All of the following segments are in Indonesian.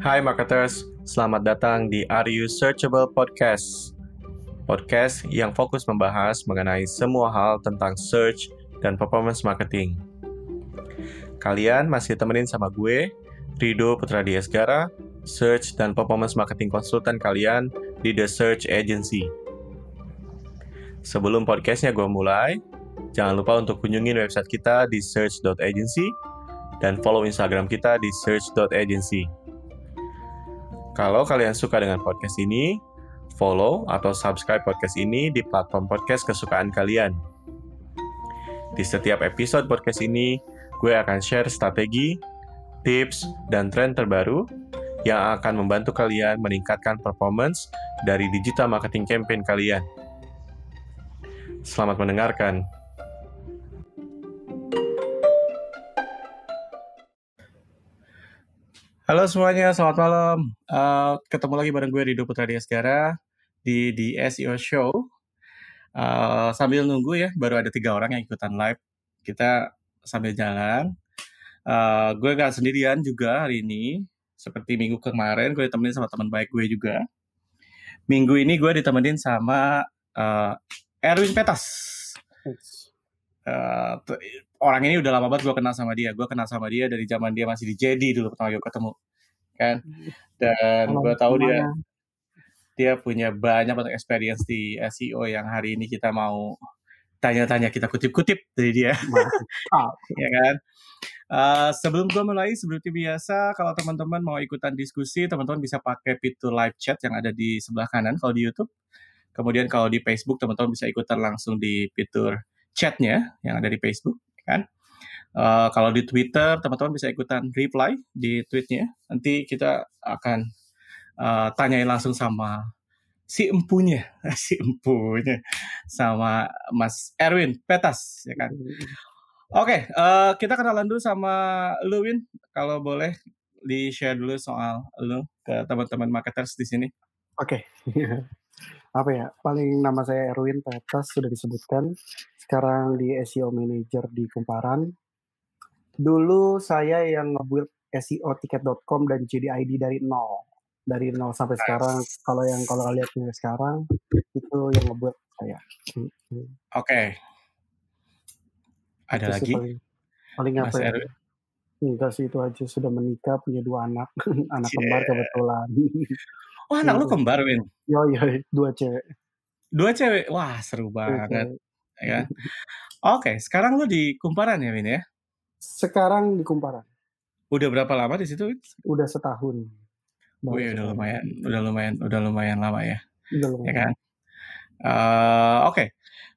Hai marketers, selamat datang di Are You Searchable Podcast. Podcast yang fokus membahas mengenai semua hal tentang search dan performance marketing. Kalian masih temenin sama gue, Rido Putra Diesgara, search dan performance marketing konsultan kalian di The Search Agency. Sebelum podcastnya gue mulai, jangan lupa untuk kunjungin website kita di search.agency dan follow Instagram kita di search.agency. Kalau kalian suka dengan podcast ini, follow atau subscribe podcast ini di platform podcast kesukaan kalian. Di setiap episode podcast ini, gue akan share strategi, tips, dan tren terbaru yang akan membantu kalian meningkatkan performance dari digital marketing campaign kalian. Selamat mendengarkan. Halo semuanya, selamat malam. Uh, ketemu lagi bareng gue Rido Putra Diaskara di di SEO Show. Uh, sambil nunggu ya, baru ada tiga orang yang ikutan live. Kita sambil jalan. Uh, gue gak sendirian juga hari ini. Seperti minggu kemarin, gue ditemenin sama teman baik gue juga. Minggu ini gue ditemenin sama uh, Erwin Petas. Uh, orang ini udah lama banget gue kenal sama dia. Gue kenal sama dia dari zaman dia masih di JD dulu pertama gue ketemu, kan? Dan gue tahu dia dia punya banyak banget experience di SEO yang hari ini kita mau tanya-tanya kita kutip-kutip dari dia, ya kan? Uh, sebelum gue mulai, seperti biasa, kalau teman-teman mau ikutan diskusi, teman-teman bisa pakai fitur live chat yang ada di sebelah kanan kalau di YouTube. Kemudian kalau di Facebook, teman-teman bisa ikutan langsung di fitur chatnya yang ada di Facebook, kan? Uh, kalau di Twitter, teman-teman bisa ikutan reply di tweetnya. Nanti kita akan uh, tanyain langsung sama si empunya, si empunya, sama Mas Erwin Petas, ya kan? Oke, okay, uh, kita kenalan dulu sama lu, Win. Kalau boleh di-share dulu soal lu ke teman-teman marketers di sini. Oke. Okay. Apa ya? Paling nama saya Erwin Petas sudah disebutkan. Sekarang di SEO Manager di Kumparan. Dulu saya yang nge-build SEO tiket.com dan JDID dari nol. Dari nol sampai nice. sekarang. Kalau yang kalau lihat sekarang itu yang nge-build saya. Oke. Okay. Ada itu lagi? Paling, paling apa ya? Erwin? Enggak sih itu aja sudah menikah punya dua anak anak yeah. kembar kebetulan. Oh anak lu kembar Win? Yo yo dua cewek. Dua cewek, wah seru banget. Ya. Oke, okay, sekarang lu di Kumparan ya Win ya? Sekarang di Kumparan. Udah berapa lama di situ? Win? Udah setahun. Wih, udah lumayan, udah lumayan, udah lumayan lama ya. Udah lumayan. Ya kan? Uh, Oke, okay.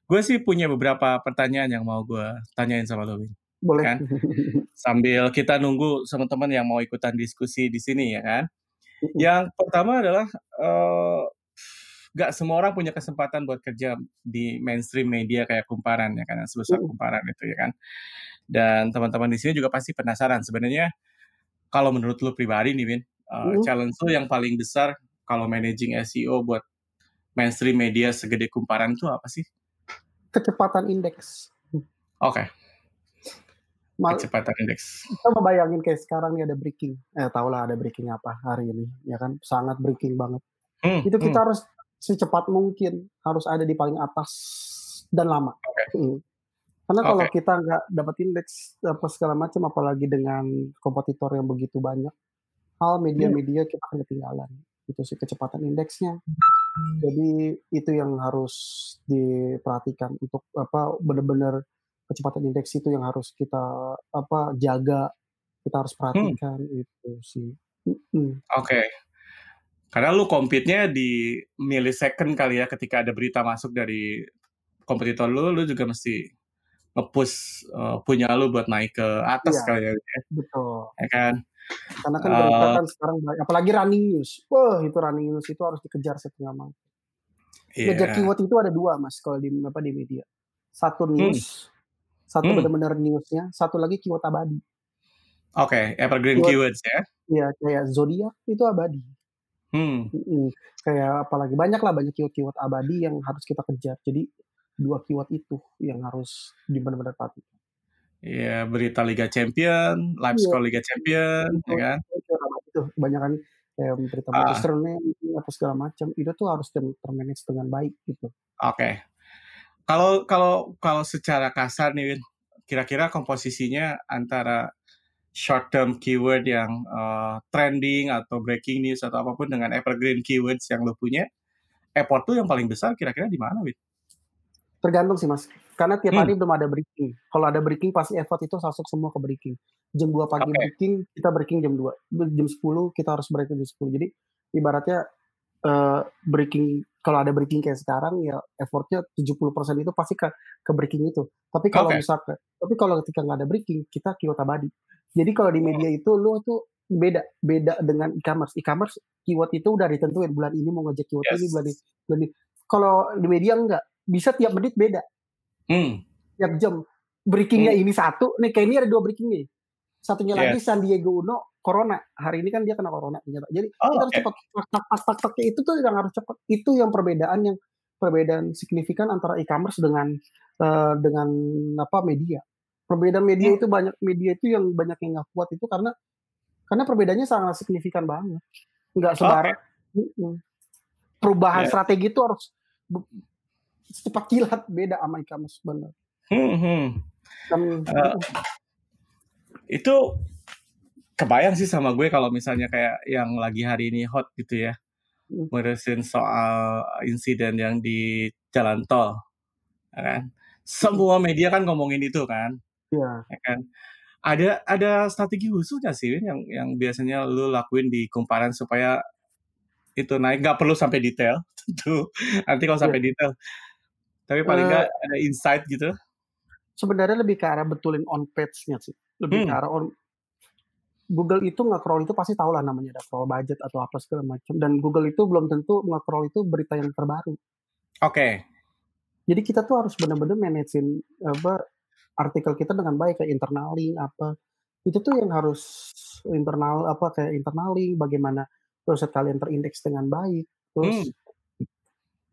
gue sih punya beberapa pertanyaan yang mau gue tanyain sama lo, Win. Boleh. Kan? Sambil kita nunggu teman-teman yang mau ikutan diskusi di sini ya kan. Yang pertama adalah uh, gak semua orang punya kesempatan buat kerja di mainstream media kayak kumparan ya kan, sebesar kumparan itu ya kan. Dan teman-teman di sini juga pasti penasaran sebenarnya kalau menurut lu pribadi nih Win, uh, challenge lu yang paling besar kalau managing SEO buat mainstream media segede kumparan itu apa sih? Kecepatan indeks. Oke. Okay. Mal kecepatan indeks. Kita membayangin kayak sekarang nih ada breaking. Eh tau lah ada breaking apa hari ini, ya kan? Sangat breaking banget. Hmm, itu kita hmm. harus secepat mungkin harus ada di paling atas dan lama. Okay. Hmm. Karena okay. kalau kita nggak dapat indeks apa segala macam, apalagi dengan kompetitor yang begitu banyak, hal media-media kita akan ketinggalan. Itu sih kecepatan indeksnya. Jadi itu yang harus diperhatikan untuk apa benar-benar kecepatan indeks itu yang harus kita apa jaga kita harus perhatikan hmm. itu sih. Hmm. Oke. Okay. Karena lu compete-nya di millisecond kali ya ketika ada berita masuk dari kompetitor lu, lu juga mesti nge-push uh, punya lu buat naik ke atas iya, kali ya. Betul. Ya kan? Karena kan berita uh, kan sekarang apalagi running news. Wah, itu running news itu harus dikejar setengah mangkuk. Yeah. Ngejar keyword itu ada dua, Mas, kalau di apa di media. Satu hmm. news, hmm satu hmm. benar-benar newsnya, satu lagi keyword abadi. Oke, okay, evergreen keyword, keywords ya? Iya, kayak zodiak itu abadi. Hmm. hmm. Kayak apalagi banyak lah banyak keyword-keyword abadi yang harus kita kejar. Jadi dua keyword itu yang harus di benar-benar perhatikan. Iya, berita Liga Champion, live yeah. score Liga Champion, ya kan? itu kebanyakan kayak berita Ah. western apa segala macam, itu tuh harus ter ter-manage dengan baik gitu. Oke. Kalau kalau kalau secara kasar nih Win, kira-kira komposisinya antara short term keyword yang uh, trending atau breaking news atau apa pun dengan evergreen keywords yang lo punya, effort tuh yang paling besar kira-kira di mana, Win? Tergantung sih Mas, karena tiap hari hmm. belum ada breaking. Kalau ada breaking pasti effort itu masuk semua ke breaking. Jam 2 pagi okay. breaking, kita breaking jam 2. Jam 10 kita harus breaking jam 10. Jadi ibaratnya uh, breaking kalau ada breaking kayak sekarang ya effortnya 70% itu pasti ke ke breaking itu. Tapi kalau okay. misalkan tapi kalau ketika nggak ada breaking, kita keyword abadi. Jadi kalau di media itu lu tuh beda beda dengan e-commerce. E-commerce keyword itu udah ditentuin bulan ini mau ngejek keyword yes. ini bulan ini. Bulan ini. Kalau di media enggak, bisa tiap menit beda. Hmm. Tiap jam. Breakingnya hmm. ini satu, nih kayak ini ada dua breaking nih. Satunya yes. lagi San Diego Uno corona. Hari ini kan dia kena corona ternyata. Jadi oh, kita harus okay. cepat tak tak tak itu tuh yang harus cepat. Itu yang perbedaan yang perbedaan signifikan antara e-commerce dengan uh, dengan apa media. Perbedaan media hmm. itu banyak media itu yang banyak yang nggak kuat itu karena karena perbedaannya sangat signifikan banget. Nggak sebarang. Okay. Perubahan yeah. strategi itu harus cepat kilat beda sama e-commerce benar. Hmm, hmm. uh, itu kebayang sih sama gue kalau misalnya kayak yang lagi hari ini hot gitu ya hmm. ngurusin soal insiden yang di jalan tol ya kan semua media kan ngomongin itu kan Iya. ya kan ada ada strategi khusus nggak sih yang yang biasanya lu lakuin di kumparan supaya itu naik nggak perlu sampai detail tentu nanti kalau sampai yeah. detail tapi paling nggak uh, ada insight gitu sebenarnya lebih ke arah betulin on page-nya sih lebih hmm. ke arah on Google itu nge-crawl itu pasti tahu lah namanya ada crawl budget atau apa segala macam dan Google itu belum tentu nge-crawl itu berita yang terbaru. Oke. Okay. Jadi kita tuh harus benar-benar manajein apa artikel kita dengan baik kayak internal link apa itu tuh yang harus internal apa kayak internal link bagaimana website kalian terindeks dengan baik terus hmm.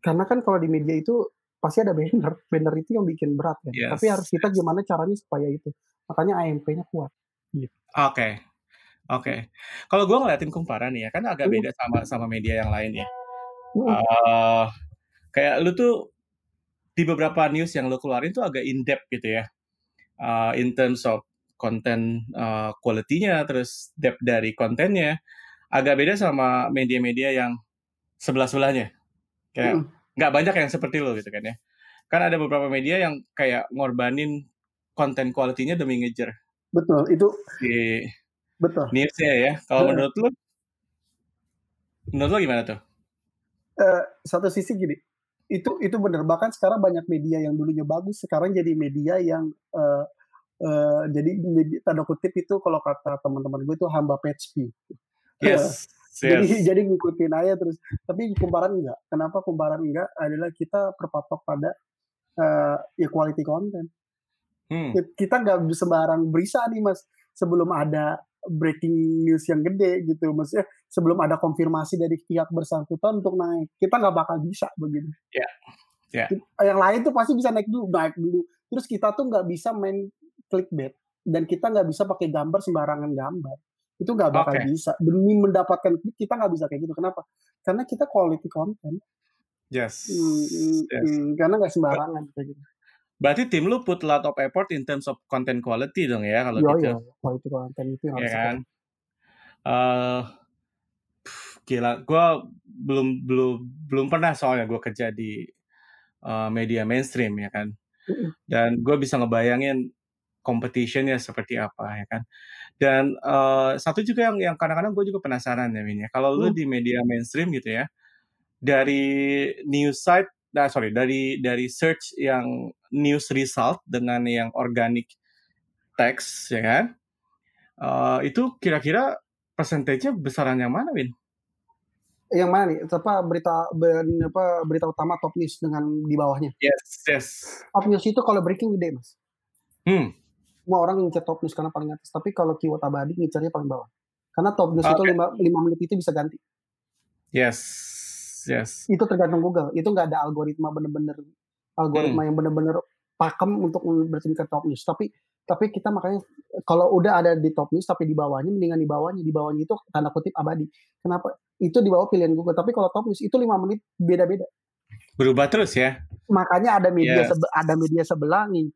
karena kan kalau di media itu pasti ada banner banner itu yang bikin berat ya yes. tapi harus kita gimana caranya supaya itu makanya AMP-nya kuat gitu. oke okay. oke okay. kalau gue ngeliatin kumparan ya kan agak hmm. beda sama sama media yang lain ya uh, kayak lu tuh di beberapa news yang lu keluarin tuh agak in depth gitu ya uh, in terms of konten uh, quality-nya terus depth dari kontennya agak beda sama media-media yang sebelah-sebelahnya. Kayak nggak hmm. banyak yang seperti lo gitu kan ya. Kan ada beberapa media yang kayak ngorbanin konten quality-nya demi ngejar. Betul itu di betul. Newsnya ya kalau hmm. menurut lo? Menurut lo gimana tuh? Uh, satu sisi gini itu itu benar bahkan sekarang banyak media yang dulunya bagus sekarang jadi media yang uh, uh, jadi media, tanda kutip itu kalau kata teman-teman gue itu hamba page view yes jadi jadi ngikutin aja terus. Tapi kumparan enggak. Kenapa kumparan enggak? Adalah kita berpatok pada uh, ya quality content. Hmm. kita nggak sembarang berisa nih mas. Sebelum ada breaking news yang gede gitu. Maksudnya sebelum ada konfirmasi dari pihak bersangkutan untuk naik kita nggak bakal bisa begitu ya yeah. yeah. yang lain tuh pasti bisa naik dulu naik dulu. Terus kita tuh nggak bisa main clickbait. Dan kita nggak bisa pakai gambar sembarangan gambar. Itu nggak bakal okay. bisa. Demi mendapatkan klik kita nggak bisa kayak gitu. Kenapa? Karena kita quality content. Yes, hmm, yes. Hmm, karena nggak sembarangan kayak gitu Berarti tim lu put lot of effort in terms of content quality dong ya kalau gitu. Iya, quality content itu harus. Ya kan. Uh, gila, gue belum belum belum pernah soalnya gue kerja di uh, media mainstream ya kan. Dan gue bisa ngebayangin competitionnya seperti apa ya kan. Dan uh, satu juga yang yang kadang-kadang gue juga penasaran ya Min ya. Kalau lu di media mainstream gitu ya, dari news site nah sorry dari dari search yang news result dengan yang organic text ya kan uh, itu kira-kira persentasenya besaran yang mana Win? Yang mana nih? Apa berita apa berita utama top news dengan di bawahnya? Yes, yes. Top news itu kalau breaking gede mas. Hmm. Semua orang ngincer top news karena paling atas. Tapi kalau keyword abadi ngincernya paling bawah. Karena top news okay. itu lima, lima menit itu bisa ganti. Yes, yes. Itu tergantung Google. Itu nggak ada algoritma bener-bener algoritma hmm. yang bener-bener pakem untuk bertingkat top news. Tapi tapi kita makanya kalau udah ada di top news tapi di bawahnya mendingan di bawahnya. Di bawahnya itu tanda kutip abadi. Kenapa? Itu di bawah pilihan Google. Tapi kalau top news itu lima menit beda-beda. Berubah terus ya? Makanya ada media yes. ada media sebelah nih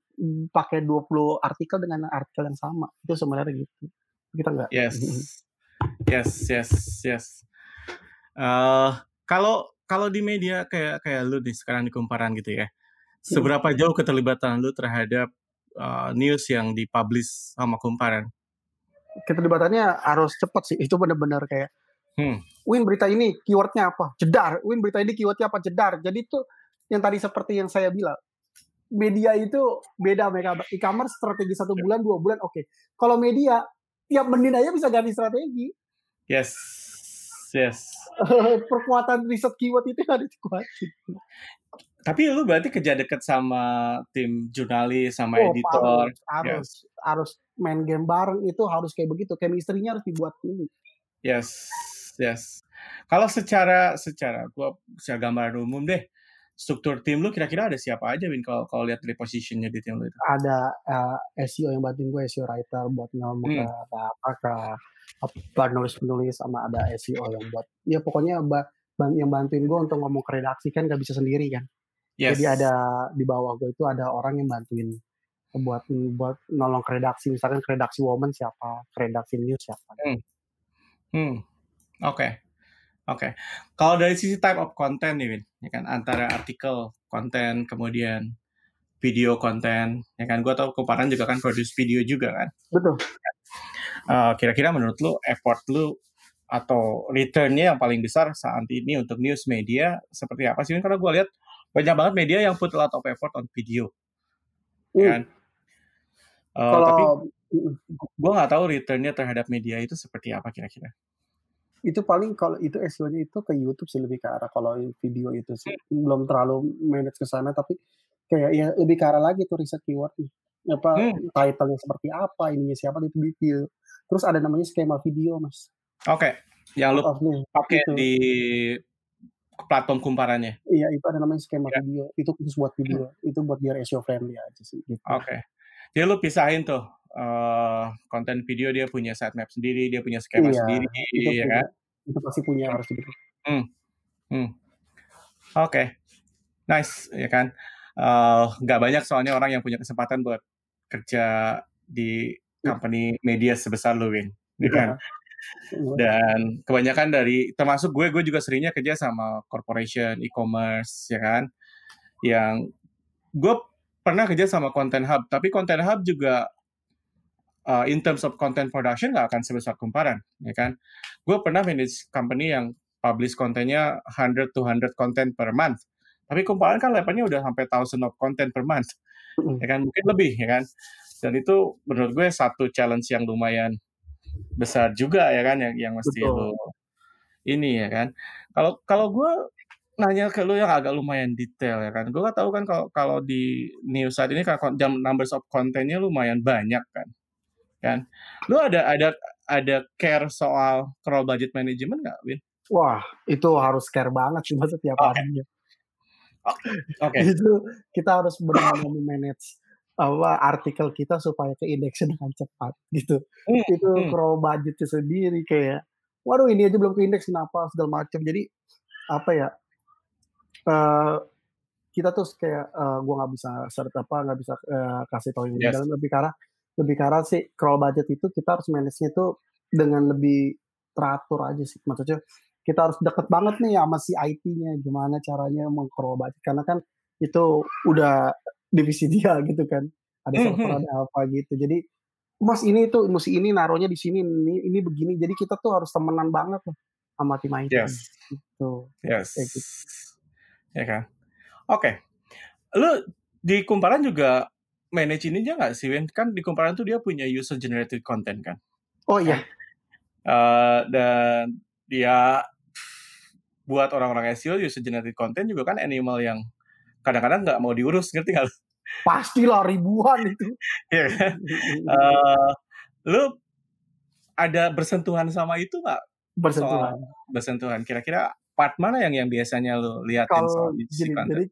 pakai 20 artikel dengan artikel yang sama. Itu sebenarnya gitu. Kita enggak yes. Yes yes yes. Uh, kalau kalau di media kayak kayak lu nih sekarang di kumparan gitu ya hmm. seberapa jauh keterlibatan lu terhadap uh, news yang dipublish sama kumparan? Keterlibatannya harus cepat sih. Itu benar-benar kayak, hmm. Win berita ini keywordnya apa? Jedar. Win berita ini keywordnya apa? Jedar. Jadi itu yang tadi seperti yang saya bilang. Media itu beda mereka. E-commerce strategi satu ya. bulan, dua bulan, oke. Okay. Kalau media, tiap menit aja bisa ganti strategi. Yes. Yes. Perkuatan riset keyword itu harus dikuatin. Tapi lu berarti kerja deket sama tim jurnalis, sama oh, editor. Harus, harus, yes. harus main game bareng itu harus kayak begitu. Chemistry-nya harus dibuat dulu. Yes, yes. Kalau secara secara gua secara gambaran umum deh, struktur tim lu kira-kira ada siapa aja Win kalau kalau lihat dari positionnya di tim lu itu? Ada uh, eh, SEO yang bantuin gue, SEO writer buat ngomong hmm. ke apa ke penulis-penulis sama ada SEO yang buat ya pokoknya yang bantuin gue untuk ngomong ke redaksi kan gak bisa sendiri kan. Yes. Jadi ada di bawah gue itu ada orang yang bantuin buat buat nolong ke redaksi misalkan ke redaksi woman siapa ke redaksi news siapa hmm. hmm. oke okay. oke okay. kalau dari sisi type of content nih Win ya kan antara artikel konten kemudian video konten ya kan gue tau kemarin juga kan produce video juga kan betul uh, kira-kira menurut lu effort lu atau returnnya yang paling besar saat ini untuk news media seperti apa sih? Karena gue lihat banyak banget media yang put a lot of effort on video. Mm. kan? Uh, Kalau, tapi gue nggak tahu returnnya terhadap media itu seperti apa kira-kira. Itu paling kalau itu SEO-nya itu ke YouTube sih lebih ke arah kalau video itu sih. Hmm. belum terlalu manage ke sana tapi kayak ya lebih ke arah lagi tuh riset keyword apa hmm. title-nya seperti apa ininya siapa itu detail terus ada namanya skema video mas oke okay. yang lu pakai gitu. di platform kumparannya. Iya, itu ada namanya skema ya. video. Itu khusus buat video. Hmm. Itu buat biar SEO friendly aja sih. Gitu. Oke. Okay. Jadi lu pisahin tuh uh, konten video dia punya sitemap sendiri, dia punya skema iya, sendiri, itu ya kan? Itu pasti punya harus begitu. Hmm. Hmm. Oke. Okay. Nice, ya kan? Uh, nggak banyak soalnya orang yang punya kesempatan buat kerja di. Company media sebesar lu, Win. Ya kan? Dan kebanyakan dari termasuk gue, gue juga seringnya kerja sama corporation, e-commerce, ya kan. Yang gue pernah kerja sama content hub, tapi content hub juga uh, in terms of content production nggak akan sebesar kumparan, ya kan. Gue pernah manage company yang publish kontennya 100 to 100 content per month. Tapi kumparan kan levelnya udah sampai thousand of content per month. Ya kan, mungkin lebih, ya kan. Dan itu menurut gue satu challenge yang lumayan besar juga ya kan yang yang mesti Betul. lo ini ya kan. Kalau kalau gue nanya ke lu yang agak lumayan detail ya kan. Gue gak tahu kan kalau kalau di news saat ini kan jam numbers of kontennya lumayan banyak kan. Kan. Lu ada ada ada care soal crawl budget management nggak, Win? Wah, itu harus care banget sih setiap okay. harinya. Oke. Okay. itu kita harus benar-benar manage apa artikel kita supaya ke indeks dengan cepat gitu. Hmm, itu hmm. pro budgetnya sendiri kayak waduh ini aja belum ke indeks kenapa segala macam. Jadi apa ya? Uh, kita tuh kayak uh, gua nggak bisa seret apa nggak bisa uh, kasih tahu ini yes. dalam lebih karena lebih karena sih crawl budget itu kita harus manage-nya itu dengan lebih teratur aja sih maksudnya kita harus deket banget nih sama si IT-nya gimana caranya mengcrawl budget karena kan itu udah divisi dia gitu kan. Ada server mm -hmm. ada apa gitu. Jadi mas ini tuh mesti ini naruhnya di sini ini ini begini. Jadi kita tuh harus temenan banget loh sama tim IT yes. gitu. Yes. Gitu. ya kan? Oke. Okay. lu di kumparan juga manage ini aja nggak sih Win? Kan di kumparan tuh dia punya user generated content kan? Oh iya. Uh, dan dia buat orang-orang SEO user generated content juga kan animal yang kadang-kadang nggak mau diurus ngerti nggak pastilah ribuan itu. Ya kan? Uh, lu ada bersentuhan sama itu nggak? Bersentuhan. Soal bersentuhan. Kira-kira part mana yang yang biasanya lu liatin kalau, soal jadi, jadi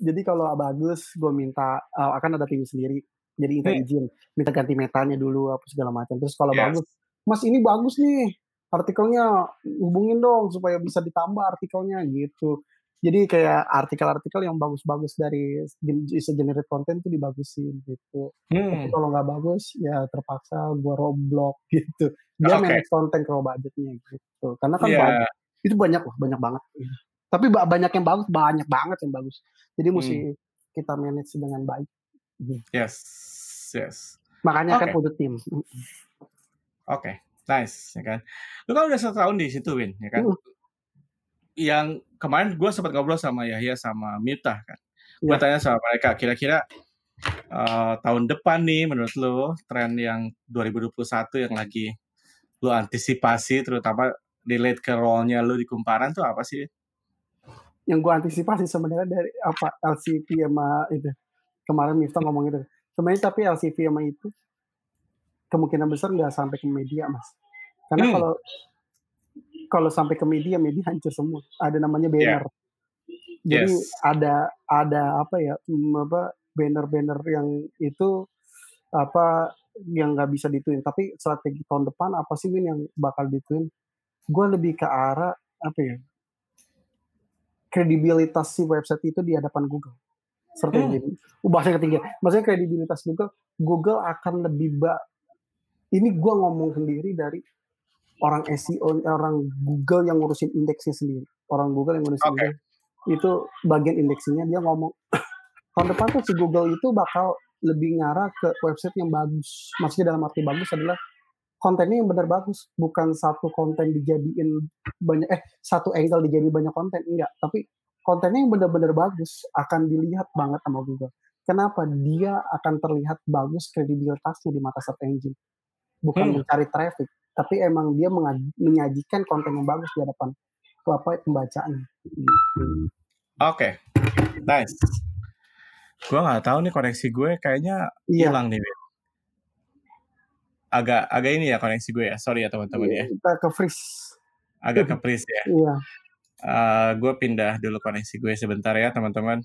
jadi kalau bagus gue minta uh, akan ada tim sendiri. Jadi minta Hmm. izin, minta ganti metanya dulu apa segala macam. Terus kalau Yes. bagus, "Mas ini bagus nih, artikelnya hubungin dong supaya bisa ditambah artikelnya," gitu. Jadi kayak artikel-artikel yang bagus-bagus dari bisa generate konten tuh dibagusin gitu. Tapi Hmm. kalau nggak bagus, ya terpaksa gua roadblock gitu. Dia Oke. manage konten kalau budgetnya gitu. Karena kan Iya. banyak itu banyak loh, banyak banget. Tapi ba banyak yang bagus, banyak banget yang bagus. Jadi musti Hmm. kita manage dengan baik. Mhm. Yes, yes. Makanya kan Oke. butuh tim. Oke, nice, ya kan. Lu kan udah 1 tahun di situ, Win, ya kan. Yang kemarin gue sempat ngobrol sama Yahya sama Miftah kan. Gue Iya. tanya sama mereka, kira-kira eee, tahun depan nih menurut lu tren yang 2021 yang lagi lu antisipasi terutama relate ke role-nya lu di Kumparan tuh apa sih? Yang gua antisipasi sebenarnya dari apa, LCP sama itu, kemarin Miftah ngomong itu. Sebenarnya tapi LCP sama itu, kemungkinan besar nggak sampai ke media, Mas. Karena Hmm. kalau kalau sampai ke media, media hancur semua. Ada namanya Iya. banner. Jadi Yes. ada ada apa ya, mmm, apa, banner-banner yang itu, apa, yang nggak bisa dituin. Tapi strategi tahun depan apa sih, Win, yang bakal dituin? Gua lebih ke arah, apa ya kredibilitas si website itu di hadapan Google. Search Hmm. Uh, bahasa ketinggian. Maksudnya kredibilitas Google, Google akan lebih ba ini gua ngomong sendiri dari orang SEO, orang Google yang ngurusin indeksnya sendiri. Orang Google yang ngurusin indeks, itu bagian indeksinya dia ngomong, tahun depan tuh si Google itu bakal lebih ngarah ke website yang bagus. Maksudnya dalam arti bagus adalah kontennya yang benar bagus, bukan satu konten dijadiin banyak eh, satu angle dijadiin banyak konten, enggak. Tapi kontennya yang benar-benar bagus akan dilihat banget sama Google. Kenapa? Dia akan terlihat bagus kredibilitasnya di mata search engine. Bukan Hmm. mencari traffic, tapi emang dia menyajikan konten yang bagus di hadapan apa, pembacanya, gitu. Oke, nice. Gua nggak tahu nih koneksi gue kayaknya Iya. hilang nih. Agak agak ini ya koneksi gue ya, sorry ya teman-teman ya. Iya, kita ke freeze. Agak ke-freeze ya. Iya. Eee, gue pindah dulu koneksi gue sebentar ya teman-teman.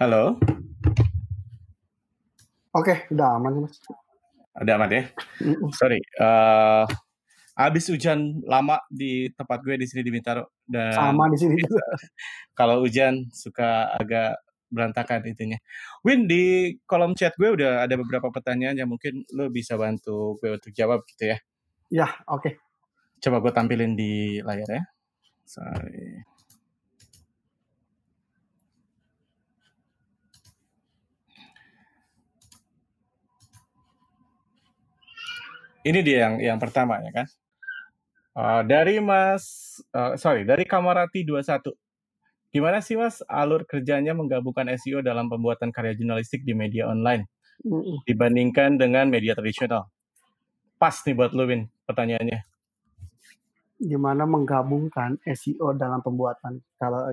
Halo? Oke, udah aman sih, Mas. Udah aman ya? Sorry, eee, habis hujan lama di tempat gue di sini di Bintaro dan Sama di sini juga. kalau hujan suka agak berantakan itunya. Win, di kolom chat gue udah ada beberapa pertanyaan yang mungkin lu bisa bantu gue untuk jawab gitu ya. Iya, oke. Coba gue tampilin di layar ya. Sorry. Ini dia yang yang pertama ya kan. Eee, dari Mas eee, sorry dari Kamarati21. Gimana sih Mas alur kerjanya menggabungkan SEO dalam pembuatan karya jurnalistik di media online dibandingkan dengan media tradisional? Pas nih buat lu Win pertanyaannya. Gimana menggabungkan SEO dalam pembuatan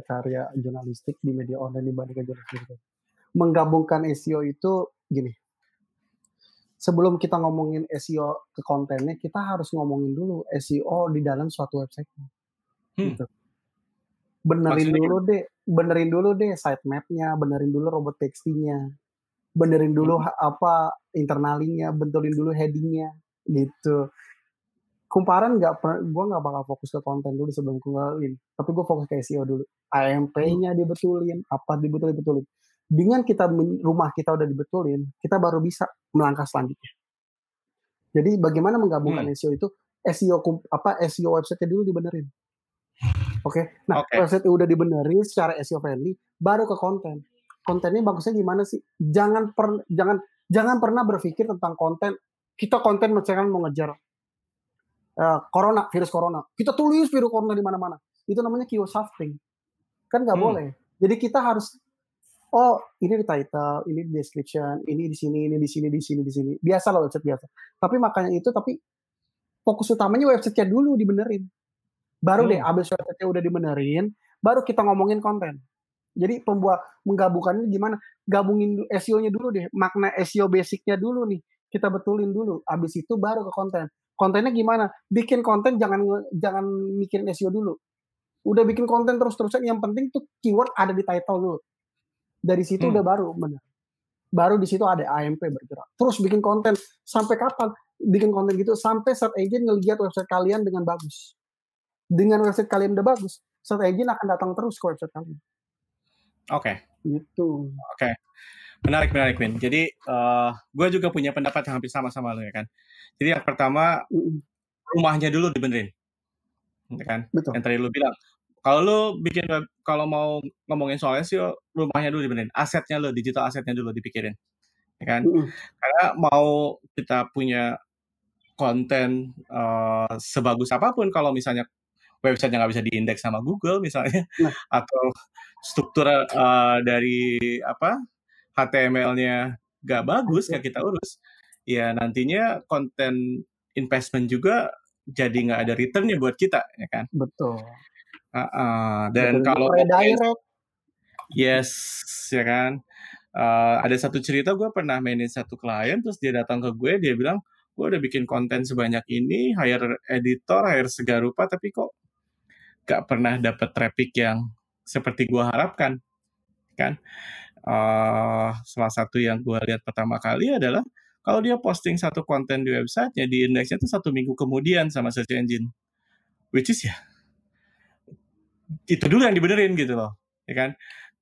karya jurnalistik di media online dibandingkan jurnalistik. Menggabungkan SEO itu gini. Sebelum kita ngomongin SEO ke kontennya, kita harus ngomongin dulu SEO di dalam suatu website. Hmm. Gitu. Benerin Maksudnya dulu deh, benerin dulu deh sitemap-nya, benerin dulu robot text-nya, benerin dulu Hmm. apa internalnya, betulin dulu heading-nya, gitu. Kumparan nggak gue nggak bakal fokus ke konten dulu sebelum keluarin, tapi gue fokus ke SEO dulu. Hmm. AMP-nya dibetulin, apa dibetulin betulin. Dengan kita rumah kita udah dibetulin, kita baru bisa melangkah selanjutnya. Jadi bagaimana menggabungkan Hmm. SEO itu, SEO apa, SEO website-nya dulu dibenerin. Oke. Okay? Nah, okay. website udah dibenerin secara SEO friendly, baru ke konten. Kontennya bagusnya gimana sih? Jangan per, jangan jangan pernah berpikir tentang konten. Kita konten misalkan mau ngejar uh, corona, virus corona. Kita tulis virus corona di mana-mana. Itu namanya keyword stuffing. Kan nggak hmm. boleh. Jadi kita harus oh ini di title, ini di description, ini di sini, ini di sini, di sini, di sini. Biasa loh website biasa. Tapi makanya itu, tapi fokus utamanya website-nya dulu dibenerin. Baru hmm. deh, abis website-nya udah dibenerin, baru kita ngomongin konten. Jadi pembuat menggabungkannya gimana? Gabungin SEO-nya dulu deh, makna SEO basic-nya dulu nih. Kita betulin dulu. Abis itu baru ke konten. Kontennya gimana? Bikin konten jangan jangan mikirin SEO dulu. Udah bikin konten terus-terusan, yang penting tuh keyword ada di title dulu. Dari situ hmm. udah baru benar. Baru di situ ada AMP bergerak. Terus bikin konten sampai kapan? Bikin konten gitu sampai search engine ngelihat website kalian dengan bagus. Dengan website kalian udah bagus, search engine akan datang terus ke website kalian. Oke. Okay. Gitu. Oke. Okay. Menarik, menarik, Win. Jadi, uh, gue juga punya pendapat yang hampir sama-sama lo ya kan. Jadi yang pertama, rumahnya dulu dibenerin. Ya kan? Betul. Yang tadi lo bilang, kalau lu bikin web, kalau mau ngomongin soal SEO, rumahnya dulu dibenerin, asetnya lo, digital asetnya dulu dipikirin, ya kan? Uh. Karena mau kita punya konten uh, sebagus apa pun, kalau misalnya website yang nggak bisa diindeks sama Google misalnya, nah. atau struktur uh, dari apa HTML-nya nggak bagus, nggak kita urus, ya nantinya konten investment juga jadi nggak ada returnnya buat kita, ya kan? Betul. Uh, dan kalau direct. Yes, ya kan. Uh, ada satu cerita gue pernah mainin satu klien terus dia datang ke gue dia bilang gue udah bikin konten sebanyak ini hire editor hire segarupa tapi kok gak pernah dapet traffic yang seperti gue harapkan kan uh, salah satu yang gue lihat pertama kali adalah kalau dia posting satu konten di websitenya di indeksnya itu satu minggu kemudian sama search engine which is ya itu dulu yang dibenerin gitu loh ya kan?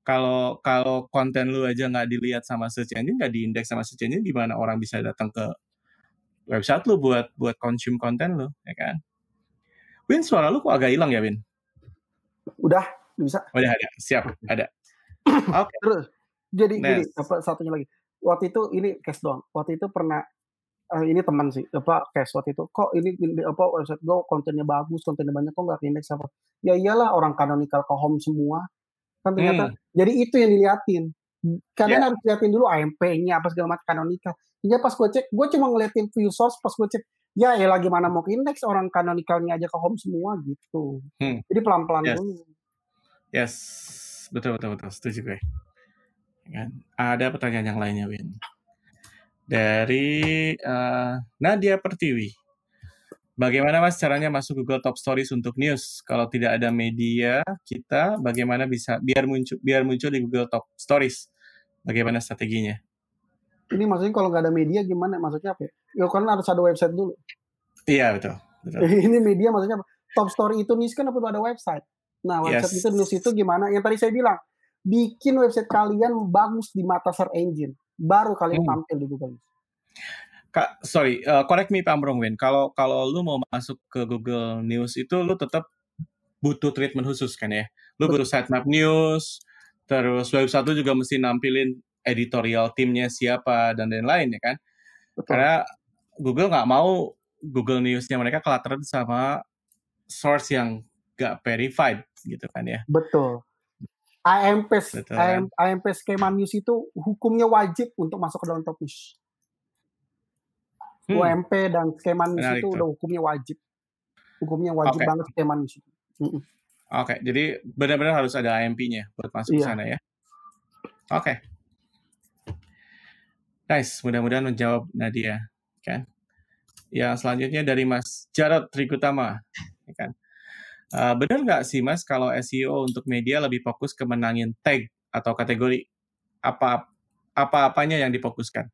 Kalau kalau konten lu aja nggak dilihat sama search engine nggak diindeks sama search engine gimana orang bisa datang ke website lu buat buat consume konten lu ya kan? Win suara lu kok agak hilang ya Win? Udah bisa. Udah ada. Siap ada. Oke. Okay. terus jadi jadi apa satunya lagi? Waktu itu ini case doang. Waktu itu pernah uh, ini teman sih apa kayak waktu itu kok ini apa website gue kontennya bagus kontennya banyak kok nggak indeks apa? Ya iyalah orang canonical ke home semua. Kan ternyata hmm. jadi itu yang diliatin. Kalian yeah. harus liatin dulu AMP-nya apa segala macam canonical. Hingga pas gue cek gue cuma ngeliatin view source pas gue cek ya ya lagi mana mau indeks orang canonicalnya aja ke home semua gitu. Hmm. jadi pelan pelan yes. dulu. Yes. Betul betul betul. Setuju gue. Kan? Ada pertanyaan yang lainnya Win dari uh, Nadia Pertiwi. Bagaimana Mas caranya masuk Google Top Stories untuk news? Kalau tidak ada media kita, bagaimana bisa biar muncul biar muncul di Google Top Stories? Bagaimana strateginya? Ini maksudnya kalau nggak ada media gimana? Maksudnya apa? Ya, ya kan harus ada website dulu. Iya betul. betul. Ini media maksudnya apa? Top Story itu news kan perlu ada website. Nah website yes. itu news itu gimana? Yang tadi saya bilang, bikin website kalian bagus di mata search engine baru kalian hmm. tampil di Google Kak, sorry, uh, correct me if I'm wrong, Win. Kalau kalau lu mau masuk ke Google News itu lu tetap butuh treatment khusus kan ya? Lu butuh sitemap news, terus website lu juga mesti nampilin editorial timnya siapa dan lain-lain ya kan? Betul. Karena Google nggak mau Google News-nya mereka cluttered sama source yang gak verified gitu kan ya? Betul. AMP AM, AMP skema news itu hukumnya wajib untuk masuk ke dalam top news. Hmm. UMP dan skema news itu, itu udah hukumnya wajib. Hukumnya wajib okay. banget skema news itu. Oke, okay, jadi benar-benar harus ada AMP-nya buat masuk iya. ke sana ya. Oke. Okay. Nice, mudah-mudahan menjawab Nadia, kan? Yang selanjutnya dari Mas Jarod Trigutama, ya kan? Uh, benar nggak sih Mas kalau SEO untuk media lebih fokus ke menangin tag atau kategori apa apa-apanya yang difokuskan?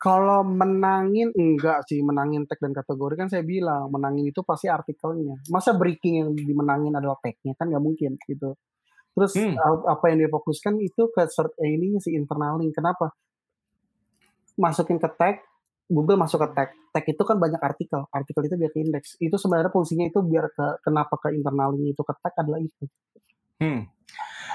Kalau menangin enggak sih menangin tag dan kategori kan saya bilang menangin itu pasti artikelnya. Masa breaking yang dimenangin adalah tagnya kan nggak mungkin gitu. Terus hmm. apa yang difokuskan itu ke search eh, ini si internal link. Kenapa? Masukin ke tag Google masuk ke tag. Tag itu kan banyak artikel. Artikel itu biar ke indeks. Itu sebenarnya fungsinya itu biar ke kenapa ke internalnya itu ke tag adalah itu. Hmm.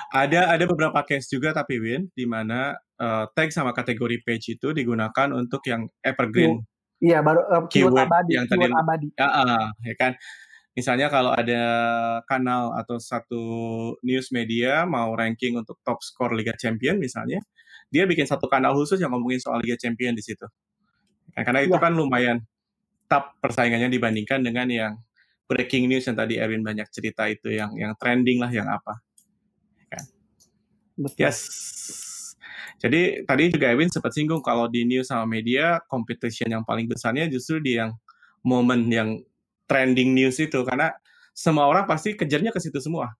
Ada ada beberapa case juga tapi Win di mana uh, tag sama kategori page itu digunakan untuk yang evergreen. Iya, baru uh, keyword, keyword abadi, yang keyword tadi abadi. Ya, uh, ya kan. Misalnya kalau ada kanal atau satu news media mau ranking untuk top score Liga Champion misalnya, dia bikin satu kanal khusus yang ngomongin soal Liga Champion di situ. Nah, karena itu ya. kan lumayan top persaingannya dibandingkan dengan yang breaking news yang tadi Erwin banyak cerita itu yang yang trending lah yang apa. Kan. Betul. Yes. Jadi tadi juga Erwin sempat singgung kalau di news sama media competition yang paling besarnya justru di yang momen yang trending news itu karena semua orang pasti kejarnya ke situ semua.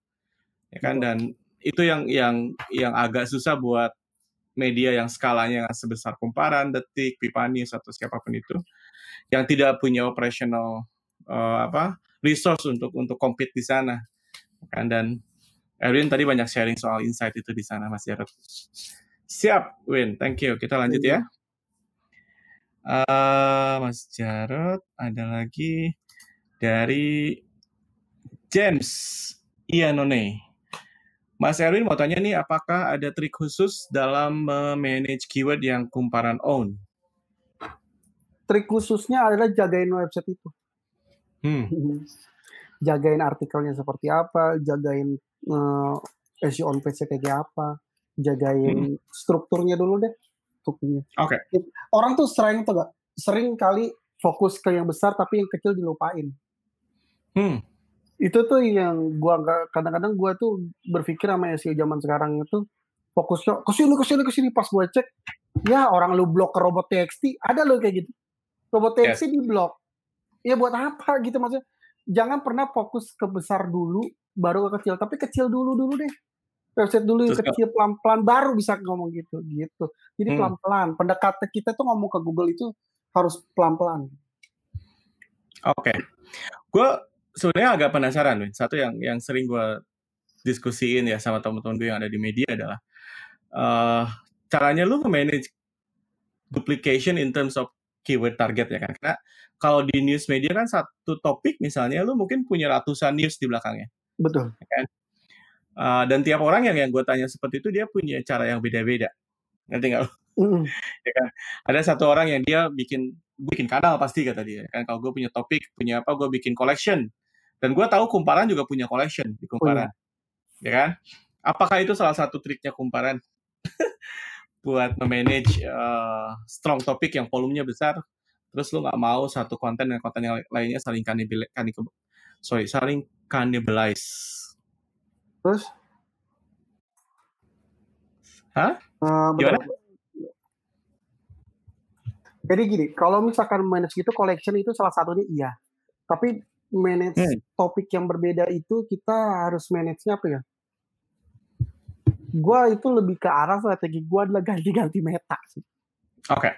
Ya kan dan itu yang yang yang agak susah buat media yang skalanya sebesar kumparan, detik, pipa news atau siapa pun itu yang tidak punya operational uh, apa resource untuk untuk compete di sana kan dan Erwin tadi banyak sharing soal insight itu di sana Mas Jarod. Siap, Win. Thank you. Kita lanjut ya. Uh, Mas Jarod, ada lagi dari James Ianone. Mas Erwin mau tanya nih, apakah ada trik khusus dalam manage keyword yang kumparan own? Trik khususnya adalah jagain website itu. Hmm. jagain artikelnya seperti apa, jagain uh, SEO on page kayak apa, jagain hmm. strukturnya dulu deh. Oke. Okay. Orang tuh sering tuh gak, sering kali fokus ke yang besar tapi yang kecil dilupain. Hmm. Itu tuh yang gua kadang-kadang gua tuh berpikir sama SEO zaman sekarang itu fokusnya ke sini ke sini ke sini pas gua cek ya orang lu blok ke robot TXT ada lo kayak gitu. Robot TXT yes. di blok. Ya buat apa gitu maksudnya? Jangan pernah fokus ke besar dulu baru ke kecil, tapi kecil dulu dulu deh. Website dulu yang kecil pelan-pelan baru bisa ngomong gitu gitu. Jadi hmm. pelan-pelan. Pendekatan kita tuh ngomong ke Google itu harus pelan-pelan. Oke. Okay. Gue sebenarnya agak penasaran, nih. Satu yang yang sering gue diskusiin ya sama teman-teman gue yang ada di media adalah uh, caranya lu manage duplication in terms of keyword target ya kan. Karena kalau di news media kan satu topik misalnya lu mungkin punya ratusan news di belakangnya. Betul. Ya kan? Uh, dan tiap orang yang yang gue tanya seperti itu dia punya cara yang beda-beda. Ngerti nggak? Mm. ya kan? Ada satu orang yang dia bikin bikin kanal pasti kata dia kan kalau gue punya topik punya apa gue bikin collection dan gue tahu kumparan juga punya collection di kumparan oh, ya kan apakah itu salah satu triknya kumparan buat memanage uh, strong topik yang volumenya besar terus lu nggak mau satu konten dan konten yang lainnya saling kanibal sorry saling cannibalize terus Hah? Uh, Gimana? Jadi gini, kalau misalkan manage gitu collection itu salah satunya iya. Tapi manage hmm. topik yang berbeda itu kita harus manage-nya apa ya? Gua itu lebih ke arah strategi gua adalah ganti-ganti meta sih. Oke.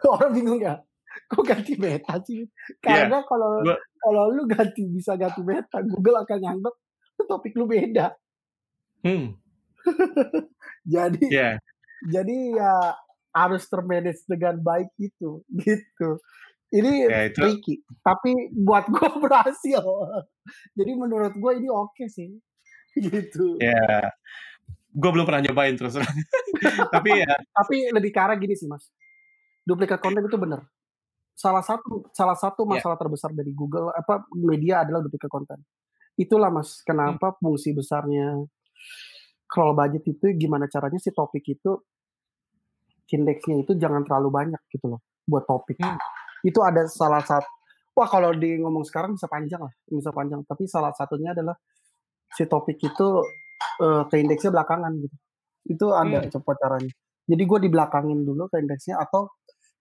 Okay. Orang bingung ya? Kok ganti meta sih? Karena yeah. kalau gua... kalau lu ganti bisa ganti meta, Google akan nganggap topik lu beda. Hmm. jadi yeah. jadi ya harus termanage dengan baik itu gitu ini ya, itu. tricky tapi buat gue berhasil jadi menurut gue ini oke okay sih gitu ya gue belum pernah nyobain terus tapi ya tapi lebih ke arah gini sih mas duplikat konten itu benar salah satu salah satu ya. masalah yeah. terbesar dari Google apa media adalah duplikat konten itulah mas kenapa hmm. fungsi besarnya kalau budget itu gimana caranya si topik itu indeksnya itu jangan terlalu banyak gitu loh buat topik. Hmm. Itu ada salah satu wah kalau di ngomong sekarang bisa panjang lah, bisa panjang. Tapi salah satunya adalah si topik itu uh, ke indeksnya belakangan gitu. Itu ada hmm. cepat caranya. Jadi gue di belakangin dulu ke indeksnya atau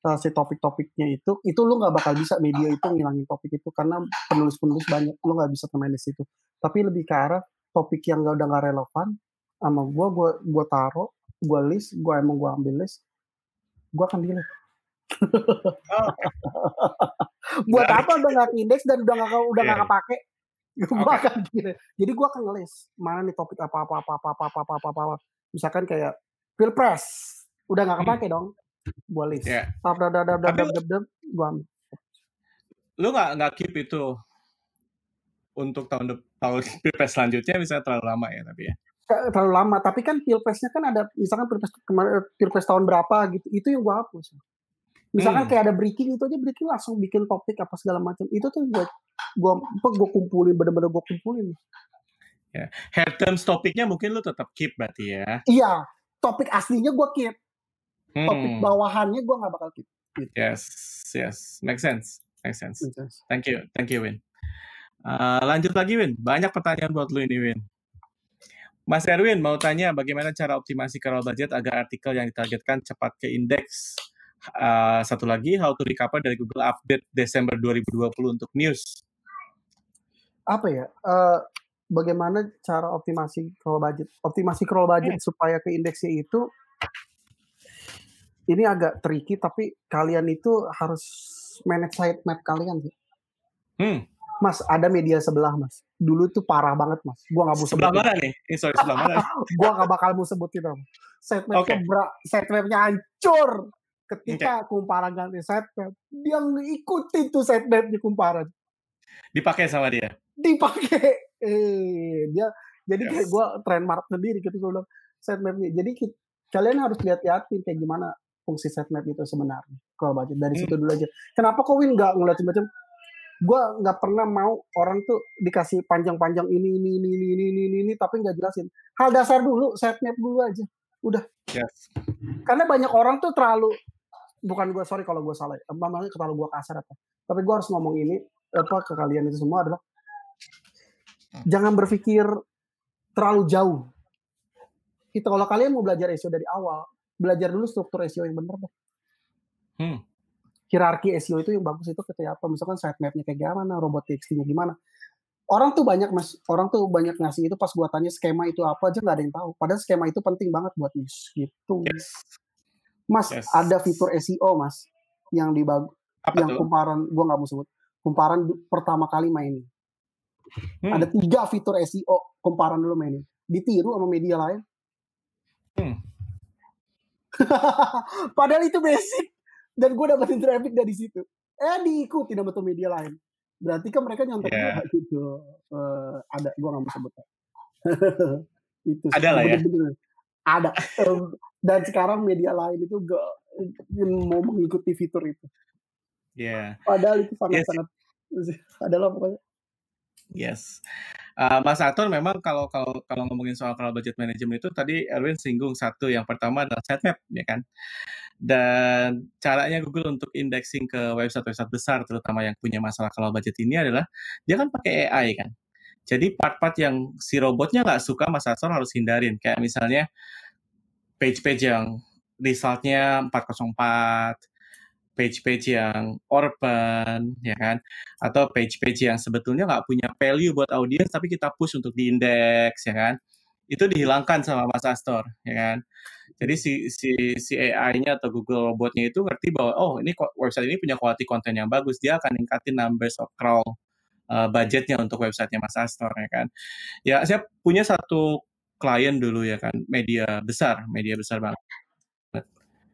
uh, si topik-topiknya itu itu lu nggak bakal bisa media itu ngilangin topik itu karena penulis-penulis banyak lu nggak bisa manage itu. Tapi lebih ke arah topik yang gak, udah nggak relevan sama gue gue gue taruh gue list gue emang gue ambil list gue akan delete. oh. Buat nah, apa udah nggak indeks dan udah nggak udah nggak iya. yeah. pakai Gue okay. akan delete. Jadi gue akan ngelis mana nih topik apa apa apa apa apa apa apa, apa. misalkan kayak pilpres udah nggak hmm. kepake dong gue list. Yeah. Dab, dab, dab, dab, dab, gue gua ambil. Lu nggak nggak keep itu untuk tahun depan tahun pilpres selanjutnya misalnya terlalu lama ya tapi ya terlalu lama. Tapi kan pilpresnya kan ada misalkan pilpres kemarin pilpres tahun berapa gitu itu yang gua hapus. Misalkan hmm. kayak ada breaking itu aja breaking langsung bikin topik apa segala macam. Itu tuh gua apa gua kumpulin bener-bener gua kumpulin. Ya head terms topiknya mungkin lu tetap keep berarti ya? Iya topik aslinya gua keep. Hmm. topik bawahannya gua nggak bakal keep. Gitu. yes yes. Make sense make sense. Thank you thank you Win. Uh, lanjut lagi Win. Banyak pertanyaan buat lu ini Win Mas Erwin mau tanya bagaimana cara optimasi scroll budget agar artikel yang ditargetkan cepat ke indeks. Uh, satu lagi, how to recover dari Google Update Desember 2020 untuk news. Apa ya? Uh, bagaimana cara optimasi scroll budget? Optimasi scroll budget hmm. supaya ke indeksnya itu ini agak tricky tapi kalian itu harus manage sitemap kalian sih. Hmm. Mas, ada media sebelah, Mas. Dulu tuh parah banget, Mas. Gua nggak mau. Sebelah mana nih? Eh, sorry, sebelah mana? gua nggak bakal mau sebut itu. Sitemapnya okay. bra, sitemapnya hancur. Ketika okay. kumparan ganti sitemap, dia ngikutin tuh sitemapnya kumparan. Dipakai sama dia? Dipakai. Eh, dia jadi yes. kayak gue trademark sendiri gitu gue bilang sitemapnya. Jadi kalian harus lihat-lihatin kayak gimana fungsi sitemap itu sebenarnya. Kalau baca dari hmm. situ dulu aja. Kenapa kok Win nggak ngeliat macam gue nggak pernah mau orang tuh dikasih panjang-panjang ini ini ini ini ini ini ini, ini tapi nggak jelasin. Hal dasar dulu setmap dulu aja. Udah. Yes. karena banyak orang tuh terlalu bukan gue sorry kalau gue salah mamanya terlalu gue kasar apa. Tapi gue harus ngomong ini apa ke kalian itu semua adalah jangan berpikir terlalu jauh. Kita kalau kalian mau belajar SEO dari awal belajar dulu struktur SEO yang benar deh. Hmm hierarki SEO itu yang bagus itu ketika apa misalkan sitemapnya kayak gimana robot TXT-nya gimana orang tuh banyak mas orang tuh banyak ngasih itu pas gua tanya skema itu apa aja nggak ada yang tahu padahal skema itu penting banget buat news gitu yes. mas yes. ada fitur SEO mas yang di yang tuh? kumparan gua nggak mau sebut kumparan pertama kali main hmm. ada tiga fitur SEO kumparan dulu mainin ditiru sama media lain hmm. padahal itu basic dan gue dapetin traffic dari situ. Eh diikuti sama tuh media lain. Berarti kan mereka nyontek yeah. gitu. Uh, ada gue nggak mau sebut. Itu ada lah ya. Ada. Um, dan sekarang media lain itu gak mau mengikuti fitur itu. Yeah. padahal itu sangat yes. sangat adalah pokoknya yes Uh, Mas Aton memang kalau kalau kalau ngomongin soal kalau budget management itu tadi Erwin singgung satu yang pertama adalah sitemap ya kan. Dan caranya Google untuk indexing ke website-website besar terutama yang punya masalah kalau budget ini adalah dia kan pakai AI kan. Jadi part-part yang si robotnya nggak suka Mas Aton harus hindarin kayak misalnya page-page yang resultnya 404 page-page yang urban, ya kan? Atau page-page yang sebetulnya nggak punya value buat audiens, tapi kita push untuk diindeks, ya kan? Itu dihilangkan sama Mas Astor, ya kan? Jadi si si si AI-nya atau Google robotnya itu ngerti bahwa oh ini website ini punya quality konten yang bagus, dia akan ningkatin numbers of crawl uh, budgetnya untuk websitenya Mas Astor, ya kan? Ya saya punya satu klien dulu ya kan, media besar, media besar banget.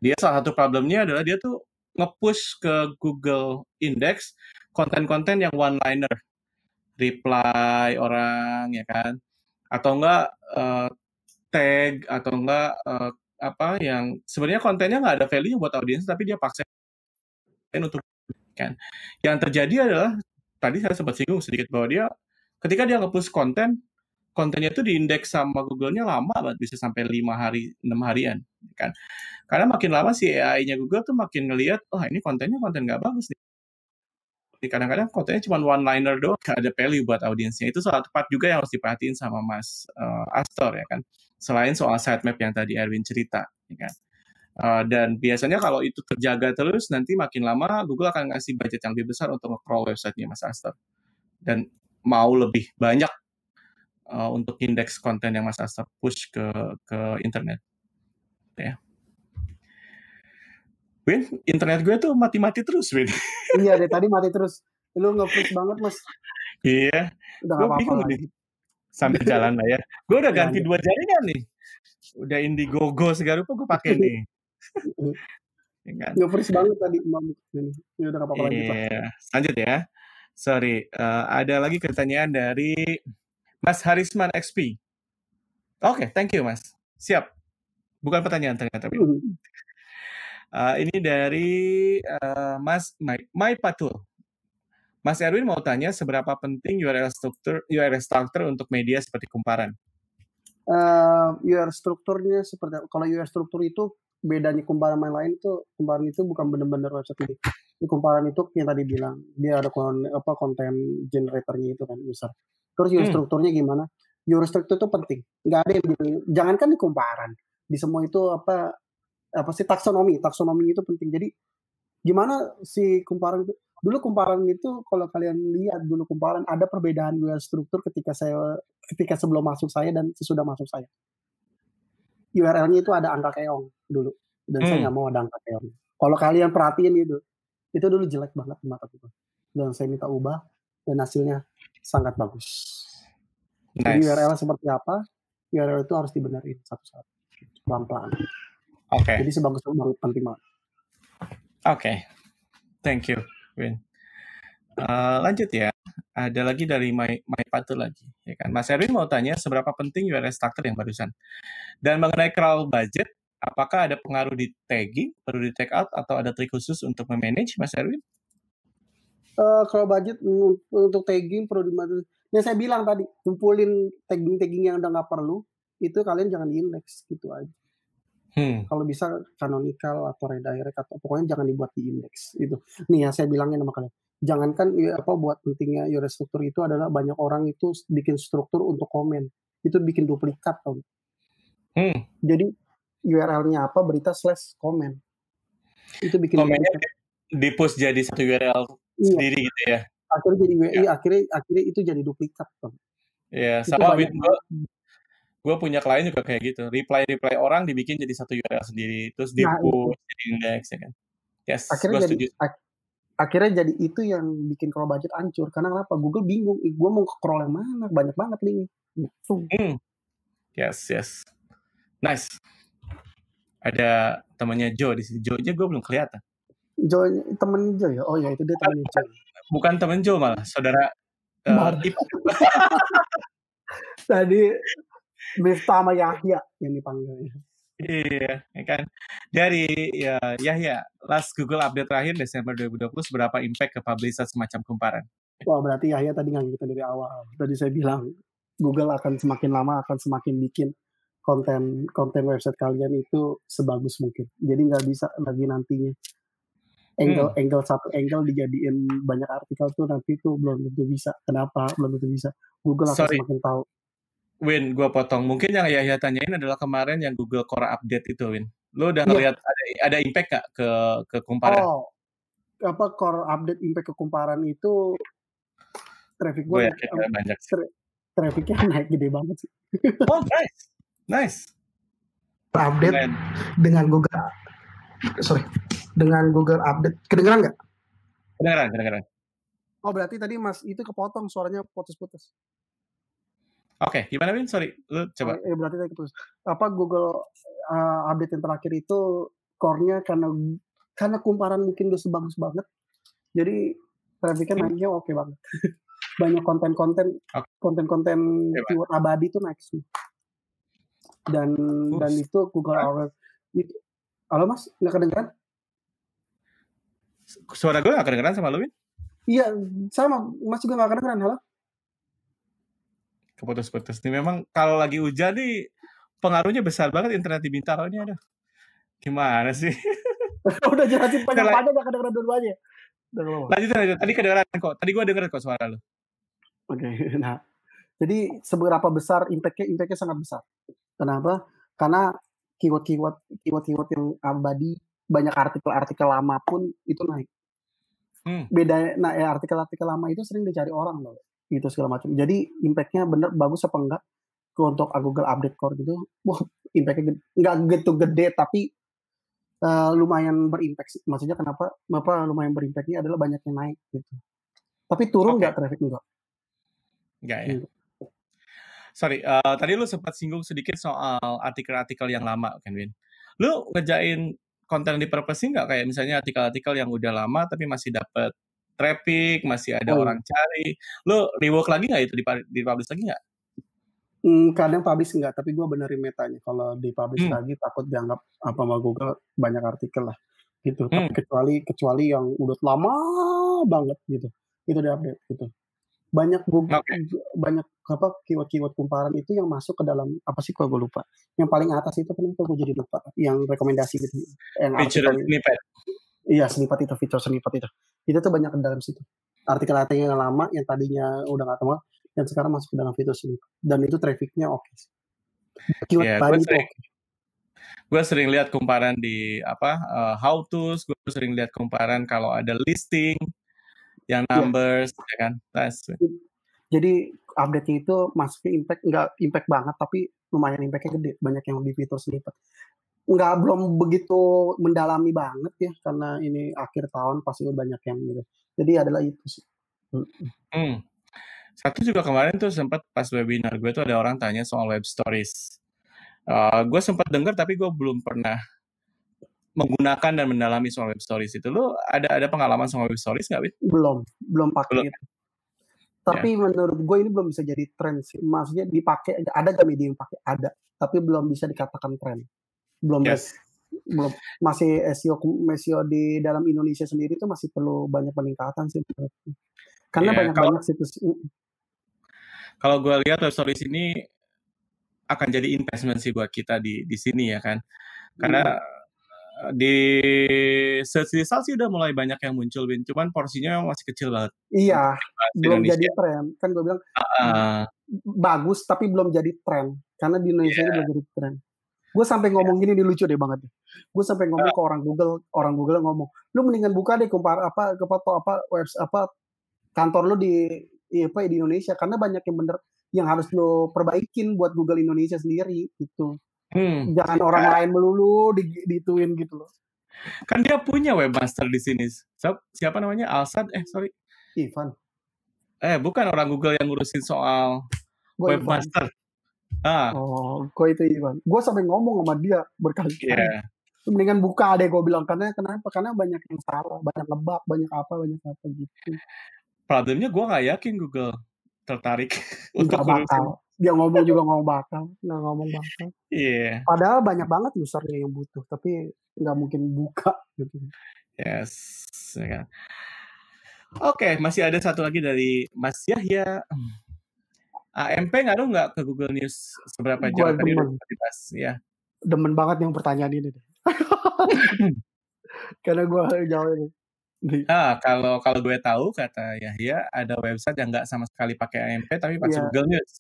Dia salah satu problemnya adalah dia tuh nge-push ke Google Index konten-konten yang one-liner, reply orang ya kan, atau enggak uh, tag atau enggak uh, apa yang sebenarnya kontennya nggak ada value buat audiens tapi dia paksa untuk kan. Yang terjadi adalah tadi saya sempat singgung sedikit bahwa dia ketika dia nge-push konten kontennya itu diindeks sama Google-nya lama banget bisa sampai lima hari enam harian kan. Karena makin lama si AI-nya Google tuh makin ngelihat oh ini kontennya konten nggak bagus nih. Kadang-kadang kontennya cuma one liner doang gak ada value buat audiensnya. Itu salah tepat juga yang harus diperhatiin sama Mas uh, Astor ya kan. Selain soal sitemap yang tadi Erwin cerita ya kan. Uh, dan biasanya kalau itu terjaga terus nanti makin lama Google akan ngasih budget yang lebih besar untuk nge-crawl websitenya Mas Astor. Dan mau lebih banyak uh, untuk indeks konten yang Mas Asap push ke ke internet. Ya. Win, internet gue tuh mati-mati terus, Win. iya deh, tadi mati terus. Lu nge banget, Mas. Iya. Udah gue bingung nih. Sambil jalan lah ya. Gue udah ganti dua jaringan nih. Udah Indiegogo segala rupa gue pakai nih. Ya kan? Nge-freeze banget tadi ini. Ya udah apa-apa lanjut lah. Iya, lanjut ya. Sorry, uh, ada lagi pertanyaan dari Mas Harisman XP. Oke, okay, thank you Mas. Siap. Bukan pertanyaan ternyata. Uh, ini dari uh, Mas My, My Patul. Mas Erwin mau tanya seberapa penting URL struktur URL struktur untuk media seperti kumparan? Uh, URL strukturnya seperti kalau URL struktur itu bedanya kumparan main lain itu kumparan itu bukan benar-benar website ini. Di kumparan itu yang tadi bilang dia ada kon, apa konten generatornya itu kan user. Terus URL hmm. strukturnya gimana? URL struktur itu penting. Nggak ada yang bilang jangankan di kumparan, di semua itu apa apa sih taksonomi, taksonomi itu penting. Jadi gimana si kumparan itu dulu kumparan itu kalau kalian lihat dulu kumparan ada perbedaan URL struktur ketika saya ketika sebelum masuk saya dan sesudah masuk saya. URL-nya itu ada angka keong dulu dan hmm. saya nggak mau ada angka keong. Kalau kalian perhatiin itu, itu dulu jelek banget di mata kita. Dan saya minta ubah dan hasilnya sangat bagus. Nice. Jadi URL seperti apa, URL itu harus dibenerin satu-satu, pelan-pelan. Oke. Okay. Jadi sebagus itu baru penting banget. Oke, okay. thank you. Win. Uh, lanjut ya, ada lagi dari My, My Patu lagi, ya kan? Mas Erwin mau tanya seberapa penting URL structure yang barusan. Dan mengenai crawl budget, apakah ada pengaruh di tagging, perlu di tag out, atau ada trik khusus untuk memanage, Mas Erwin? Uh, kalau budget untuk tagging perlu di Yang saya bilang tadi, kumpulin tagging-tagging yang udah nggak perlu, itu kalian jangan di index gitu aja. Hmm. Kalau bisa canonical atau redirect atau pokoknya jangan dibuat di index itu. Nih ya saya bilangin sama kalian. Jangankan ya, apa buat pentingnya URL struktur itu adalah banyak orang itu bikin struktur untuk komen. Itu bikin duplikat tau. Hmm. Jadi URL-nya apa berita slash komen. Itu bikin komennya di post jadi satu URL iya. sendiri gitu ya. Akhirnya jadi ya. Iya, akhirnya akhirnya itu jadi duplikat tau. Iya, sama banyak, gue punya klien juga kayak gitu reply reply orang dibikin jadi satu URL sendiri terus di nah, push jadi index ya kan yes akhirnya jadi setuju. ak akhirnya jadi itu yang bikin crawl budget hancur karena kenapa Google bingung gue mau ke crawl yang mana banyak banget nih gitu. hmm. yes yes nice ada temannya Joe di sini Joe nya gue belum kelihatan Joe temen Joe ya oh ya itu dia temennya Joe bukan temen Joe malah saudara uh, tadi Miftah sama Yahya yang dipanggilnya. Iya, ya kan. Dari ya Yahya, last Google update terakhir Desember 2020 seberapa impact ke publisher semacam kumparan? Wah, berarti Yahya tadi nggak ngikutin dari awal. Tadi saya bilang Google akan semakin lama akan semakin bikin konten konten website kalian itu sebagus mungkin. Jadi nggak bisa lagi nantinya angle hmm. angle satu angle dijadiin banyak artikel tuh nanti tuh belum tentu bisa. Kenapa? Belum tentu bisa. Google akan Sorry. semakin tahu. Win, gue potong. Mungkin yang Yahya tanyain adalah kemarin yang Google Core Update itu, Win. Lo udah iya. ngeliat ada, ada impact gak ke ke kumparan? Oh, apa Core Update impact ke kumparan itu traffic gue ya, um, banyak sih. Tra trafficnya naik gede banget sih. oh, nice. Nice. Update dengan, dengan Google sorry dengan Google Update kedengeran nggak? Kedengeran, kedengeran. Oh berarti tadi mas itu kepotong suaranya putus-putus. Oke, okay, gimana Win? Sorry, lu coba. Eh, berarti tadi terus. Apa Google uh, update yang terakhir itu core-nya karena karena kumparan mungkin udah sebagus banget. Jadi trafficnya naiknya oke okay banget. Banyak konten-konten okay. konten-konten keyword abadi itu naik sih. Dan Ups. dan itu Google nah. itu Halo Mas, nggak kedengeran? Suara gue nggak kedengeran sama lu, Win? Iya, sama. Mas juga nggak kedengeran, halo? keputus-putus nih. Memang kalau lagi hujan nih pengaruhnya besar banget internet di Bintaro ini ada. Gimana sih? Udah jelasin panjang-panjang gak kedengeran dua-duanya. Lanjut lanjut tadi kedengeran kok. Tadi gua denger kok suara lu. Oke okay, nah. Jadi seberapa besar impactnya? Impactnya sangat besar. Kenapa? Karena keyword-keyword keyword-keyword yang abadi banyak artikel-artikel lama pun itu naik hmm. beda nah ya artikel-artikel lama itu sering dicari orang loh gitu segala macam. Jadi impactnya bener bagus apa enggak untuk Google Update Core gitu. Wah, impactnya nggak gitu gede tapi uh, lumayan berimpact sih. Maksudnya kenapa? Apa lumayan berimpactnya adalah banyak yang naik gitu. Tapi turun nggak okay. traffic enggak? Enggak ya. Sorry, uh, tadi lu sempat singgung sedikit soal artikel-artikel yang lama kan Win. Lu ngejain konten di purpose nggak kayak misalnya artikel-artikel yang udah lama tapi masih dapat traffic, masih ada oh. orang cari. Lo rework lagi nggak itu di, di publish lagi nggak? Hmm, kadang publish nggak, tapi gue benerin metanya. Kalau di publish hmm. lagi takut dianggap apa sama Google banyak artikel lah gitu. Hmm. Tapi kecuali kecuali yang udah lama banget gitu, itu diupdate gitu. Banyak Google, okay. banyak apa keyword-keyword kumparan itu yang masuk ke dalam apa sih kalau gue lupa. Yang paling atas itu kenapa gue jadi lupa? Yang rekomendasi gitu. Yang Feature snippet. Iya, snippet itu, fitur snippet itu. Itu tuh banyak di dalam situ. Artikel-artikel yang lama yang tadinya udah gak temuan, yang sekarang masuk ke dalam fitur snippet. Dan itu trafficnya oke. Okay. Keyword yeah, gue sering, okay. gue sering lihat kumparan di apa uh, how to, gue sering lihat kumparan kalau ada listing yang iya. numbers, yeah. ya kan. That's Jadi update-nya itu masuknya impact nggak impact banget, tapi lumayan impactnya gede. Banyak yang di fitur snippet nggak belum begitu mendalami banget ya karena ini akhir tahun pasti banyak yang gitu. Jadi adalah itu sih. Hmm. Satu juga kemarin tuh sempat pas webinar gue tuh ada orang tanya soal web stories. Uh, gue sempat dengar tapi gue belum pernah menggunakan dan mendalami soal web stories itu. Lo ada ada pengalaman soal web stories nggak, Wit? Belum, belum pakai belum. itu. Tapi ya. menurut gue ini belum bisa jadi tren sih. Maksudnya dipakai ada gak media yang pakai? Ada, tapi belum bisa dikatakan tren belum yes. belum masih SEO SEO di dalam Indonesia sendiri itu masih perlu banyak peningkatan sih karena yeah, banyak kalau, banyak situs kalau gue lihat web stories ini akan jadi investment sih buat kita di di sini ya kan karena hmm. Di search result sih udah mulai banyak yang muncul Bin cuman porsinya masih kecil banget. Iya. Belum Indonesia. jadi tren kan gue bilang uh, bagus tapi belum jadi tren karena di Indonesia yeah. belum jadi tren Gue sampai ngomong gini nih lucu deh banget. Gue sampai ngomong ke orang Google, orang Google ngomong, lu mendingan buka deh kompar apa ke foto apa webs apa kantor lu di apa di Indonesia. Karena banyak yang bener yang harus lo perbaikin buat Google Indonesia sendiri gitu. Hmm. Jangan orang lain melulu di, dituin gitu loh. Kan dia punya webmaster di sini. Siapa namanya? Alsad eh sorry. Ivan. Eh bukan orang Google yang ngurusin soal Gua webmaster. Ivan. Ah. Oh, kok itu Iwan? Gue sampai ngomong sama dia berkali-kali. Yeah. Mendingan buka deh gue bilang karena kenapa? Karena banyak yang salah, banyak lebak, banyak apa, banyak apa gitu. Problemnya gue gak yakin Google tertarik untuk bakal. Dia ngomong juga ngomong bakal, nggak ngomong bakal. Iya. Yeah. Padahal banyak banget usernya yang butuh, tapi nggak mungkin buka gitu. Yes, ya kan. Oke, okay, masih ada satu lagi dari Mas Yahya. AMP ngaruh nggak ke Google News seberapa jauh tadi udah dibahas ya? Demen banget yang pertanyaan ini deh. Karena gue jauh ini. Ah, kalau kalau gue tahu kata Yahya ada website yang nggak sama sekali pakai AMP tapi pakai yeah. Google News.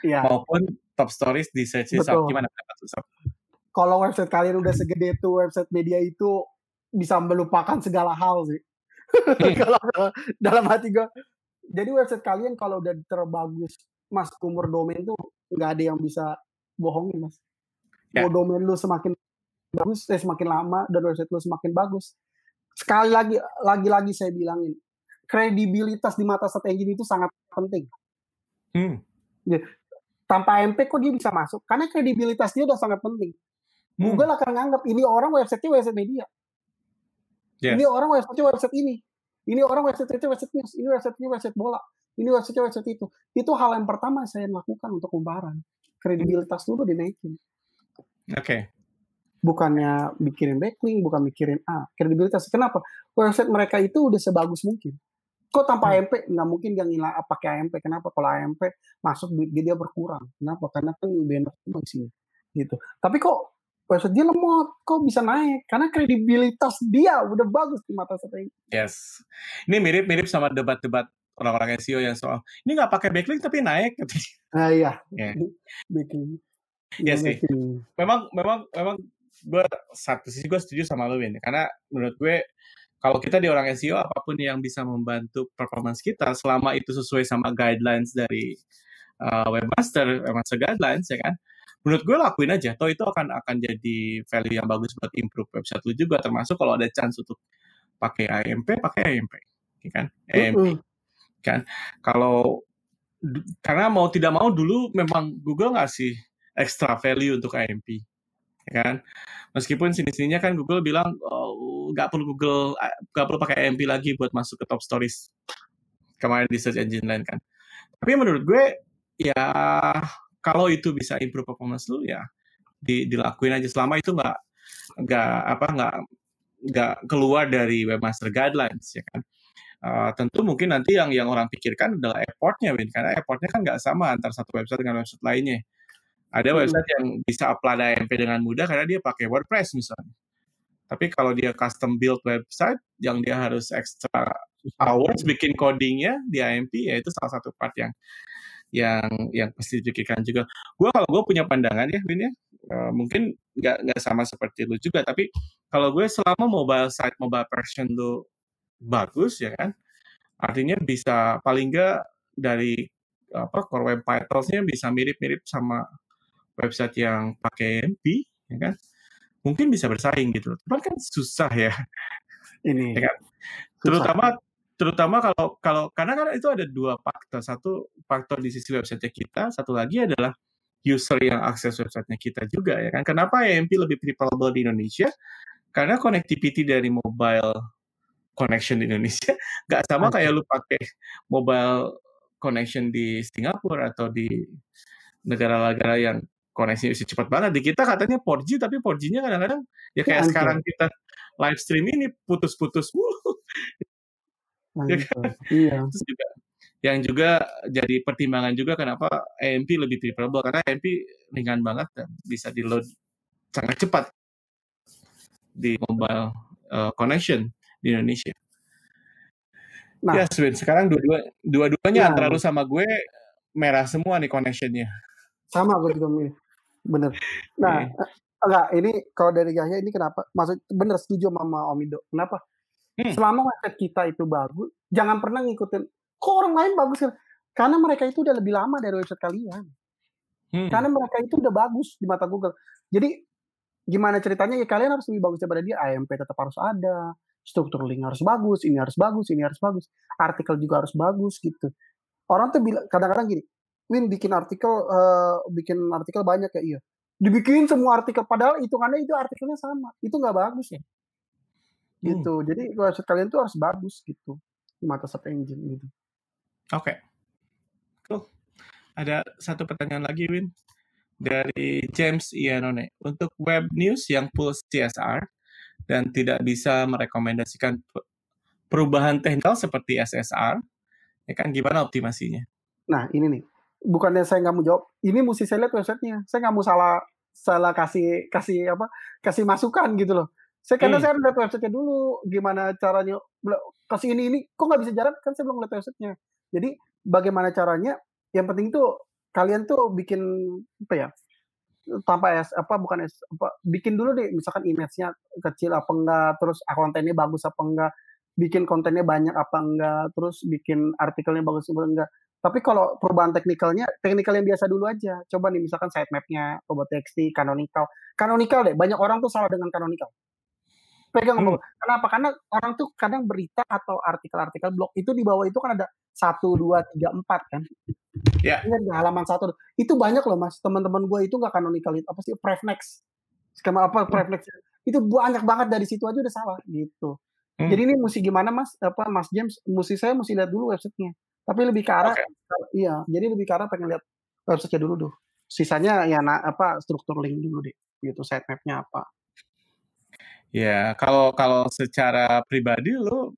Yeah. Maupun top stories di search result gimana pendapat Kalau website kalian udah segede itu website media itu bisa melupakan segala hal sih. Hmm. kalau dalam hati gue jadi website kalian kalau udah terbagus mas umur domain tuh nggak ada yang bisa bohongin mas yeah. mau domain lu semakin bagus eh semakin lama dan website lu semakin bagus sekali lagi lagi-lagi saya bilangin kredibilitas di mata search engine itu sangat penting hmm. Tanpa MP kok dia bisa masuk? Karena kredibilitas dia udah sangat penting. Hmm. Google akan nganggap ini orang website-nya website media. Yes. ini orang website-nya website ini. Ini orang website-nya website news. Ini website-nya website bola. Ini website website itu. Itu hal yang pertama saya lakukan untuk kumparan kredibilitas dulu dinaikin. Oke. Okay. bukannya mikirin backlink bukan mikirin ah kredibilitas kenapa? Website mereka itu udah sebagus mungkin kok tanpa hmm. AMP nggak mungkin yang ngilang pakai AMP kenapa? Kalau AMP masuk duit dia berkurang. Kenapa? Karena kan banner sih gitu. Tapi kok website dia lemot? Kok bisa naik? Karena kredibilitas dia udah bagus di mata saya. Yes. Ini mirip mirip sama debat-debat orang-orang SEO yang soal ini nggak pakai backlink tapi naik ah iya. Yeah. backlink. Iya sih. Memang memang memang gue satu sisi gue setuju sama lo ini karena menurut gue kalau kita di orang SEO apa pun yang bisa membantu performance kita selama itu sesuai sama guidelines dari uh, webmaster webmaster guidelines ya kan? Menurut gue lakuin aja. Toh itu akan akan jadi value yang bagus buat improve website lu juga termasuk kalau ada chance untuk pakai AMP pakai AMP ya kan? AMP uh -uh kan? Kalau karena mau tidak mau dulu memang Google ngasih extra value untuk AMP ya kan? Meskipun sini-sininya kan Google bilang oh, nggak perlu Google nggak perlu pakai AMP lagi buat masuk ke top stories kemarin di search engine lain kan. Tapi menurut gue ya kalau itu bisa improve performance lu ya di, dilakuin aja selama itu nggak nggak apa nggak nggak keluar dari webmaster guidelines ya kan. Uh, tentu mungkin nanti yang yang orang pikirkan adalah effortnya, Win, karena effortnya kan nggak sama antara satu website dengan website lainnya. Ada website yang bisa apply AMP dengan mudah karena dia pakai WordPress misalnya. Tapi kalau dia custom build website yang dia harus extra hours bikin codingnya di AMP ya itu salah satu part yang yang yang pasti dipikirkan juga. Gue kalau gue punya pandangan ya, Win uh, mungkin nggak nggak sama seperti lu juga. Tapi kalau gue selama mobile site mobile version lu bagus ya kan, artinya bisa paling nggak dari apa core web vitals-nya bisa mirip-mirip sama website yang pakai MP, ya kan? Mungkin bisa bersaing gitu. Cuman kan susah ya. Ini. Ya kan? Terutama terutama kalau kalau karena kan itu ada dua faktor. Satu faktor di sisi website kita, satu lagi adalah user yang akses websitenya kita juga ya kan. Kenapa AMP lebih preferable di Indonesia? Karena connectivity dari mobile connection di Indonesia nggak sama kayak lu pakai mobile connection di Singapura atau di negara-negara yang koneksi bisa cepat banget. Di kita katanya 4G tapi 4G-nya kadang-kadang ya kayak Anjir. sekarang kita live stream ini putus-putus ya kan? Iya. Terus juga yang juga jadi pertimbangan juga kenapa AMP lebih preferable karena AMP ringan banget dan bisa di load sangat cepat di mobile uh, connection di Indonesia. Nah, ya, Swin, sekarang dua-dua dua-duanya ya. antara lu sama gue merah semua nih connectionnya. Sama gue juga milih. Bener. Nah, yeah. enggak, ini kalau dari Yahya ini kenapa? Maksud bener setuju sama Omido. Kenapa? Hmm. Selama website kita itu bagus, jangan pernah ngikutin kok orang lain bagus kan? Karena mereka itu udah lebih lama dari website kalian. Hmm. Karena mereka itu udah bagus di mata Google. Jadi gimana ceritanya ya kalian harus lebih bagus daripada dia. AMP tetap harus ada, struktur link harus bagus, ini harus bagus, ini harus bagus, artikel juga harus bagus gitu. Orang tuh bilang kadang-kadang gini, Win bikin artikel uh, bikin artikel banyak ya? Iya. Dibikin semua artikel padahal hitungannya itu artikelnya sama. Itu nggak bagus ya? Gitu. Hmm. jadi website kalian tuh harus bagus gitu di mata search engine gitu. Oke. Okay. cool ada satu pertanyaan lagi Win. Dari James Ianone untuk web news yang full CSR dan tidak bisa merekomendasikan perubahan teknikal seperti SSR ya kan gimana optimasinya? Nah ini nih bukannya saya nggak mau jawab ini mesti saya lihat websitenya. Saya nggak mau salah salah kasih kasih apa kasih masukan gitu loh. Saya karena hmm. saya lihat websitenya dulu gimana caranya kasih ini ini kok nggak bisa jalan? Kan saya belum lihat websitenya. Jadi bagaimana caranya? Yang penting tuh kalian tuh bikin apa ya tanpa es apa bukan es apa bikin dulu deh misalkan image-nya kecil apa enggak terus kontennya bagus apa enggak? Bikin kontennya banyak apa enggak terus bikin artikelnya bagus apa enggak tapi kalau perubahan teknikalnya, teknikal yang biasa dulu aja. Coba nih misalkan sitemapnya, TXT, canonical. Canonical deh, banyak orang tuh salah dengan canonical. Pegang hmm. Kenapa? Karena orang tuh kadang berita atau artikel-artikel blog itu di bawah itu kan ada satu, dua, tiga, empat kan. Ya. Yeah. Ini halaman satu. Itu banyak loh mas. Teman-teman gue itu nggak canonical itu apa sih? Prefnex. Skema apa? Hmm. Prefnex. Itu banyak banget dari situ aja udah salah gitu. Hmm. Jadi ini mesti gimana mas? Apa Mas James? Mesti saya mesti lihat dulu websitenya. Tapi lebih ke arah okay. iya, jadi lebih ke arah pengen lihat website dulu tuh. Sisanya ya na, apa struktur link dulu deh, gitu sitemapnya apa. Ya, kalau kalau secara pribadi lo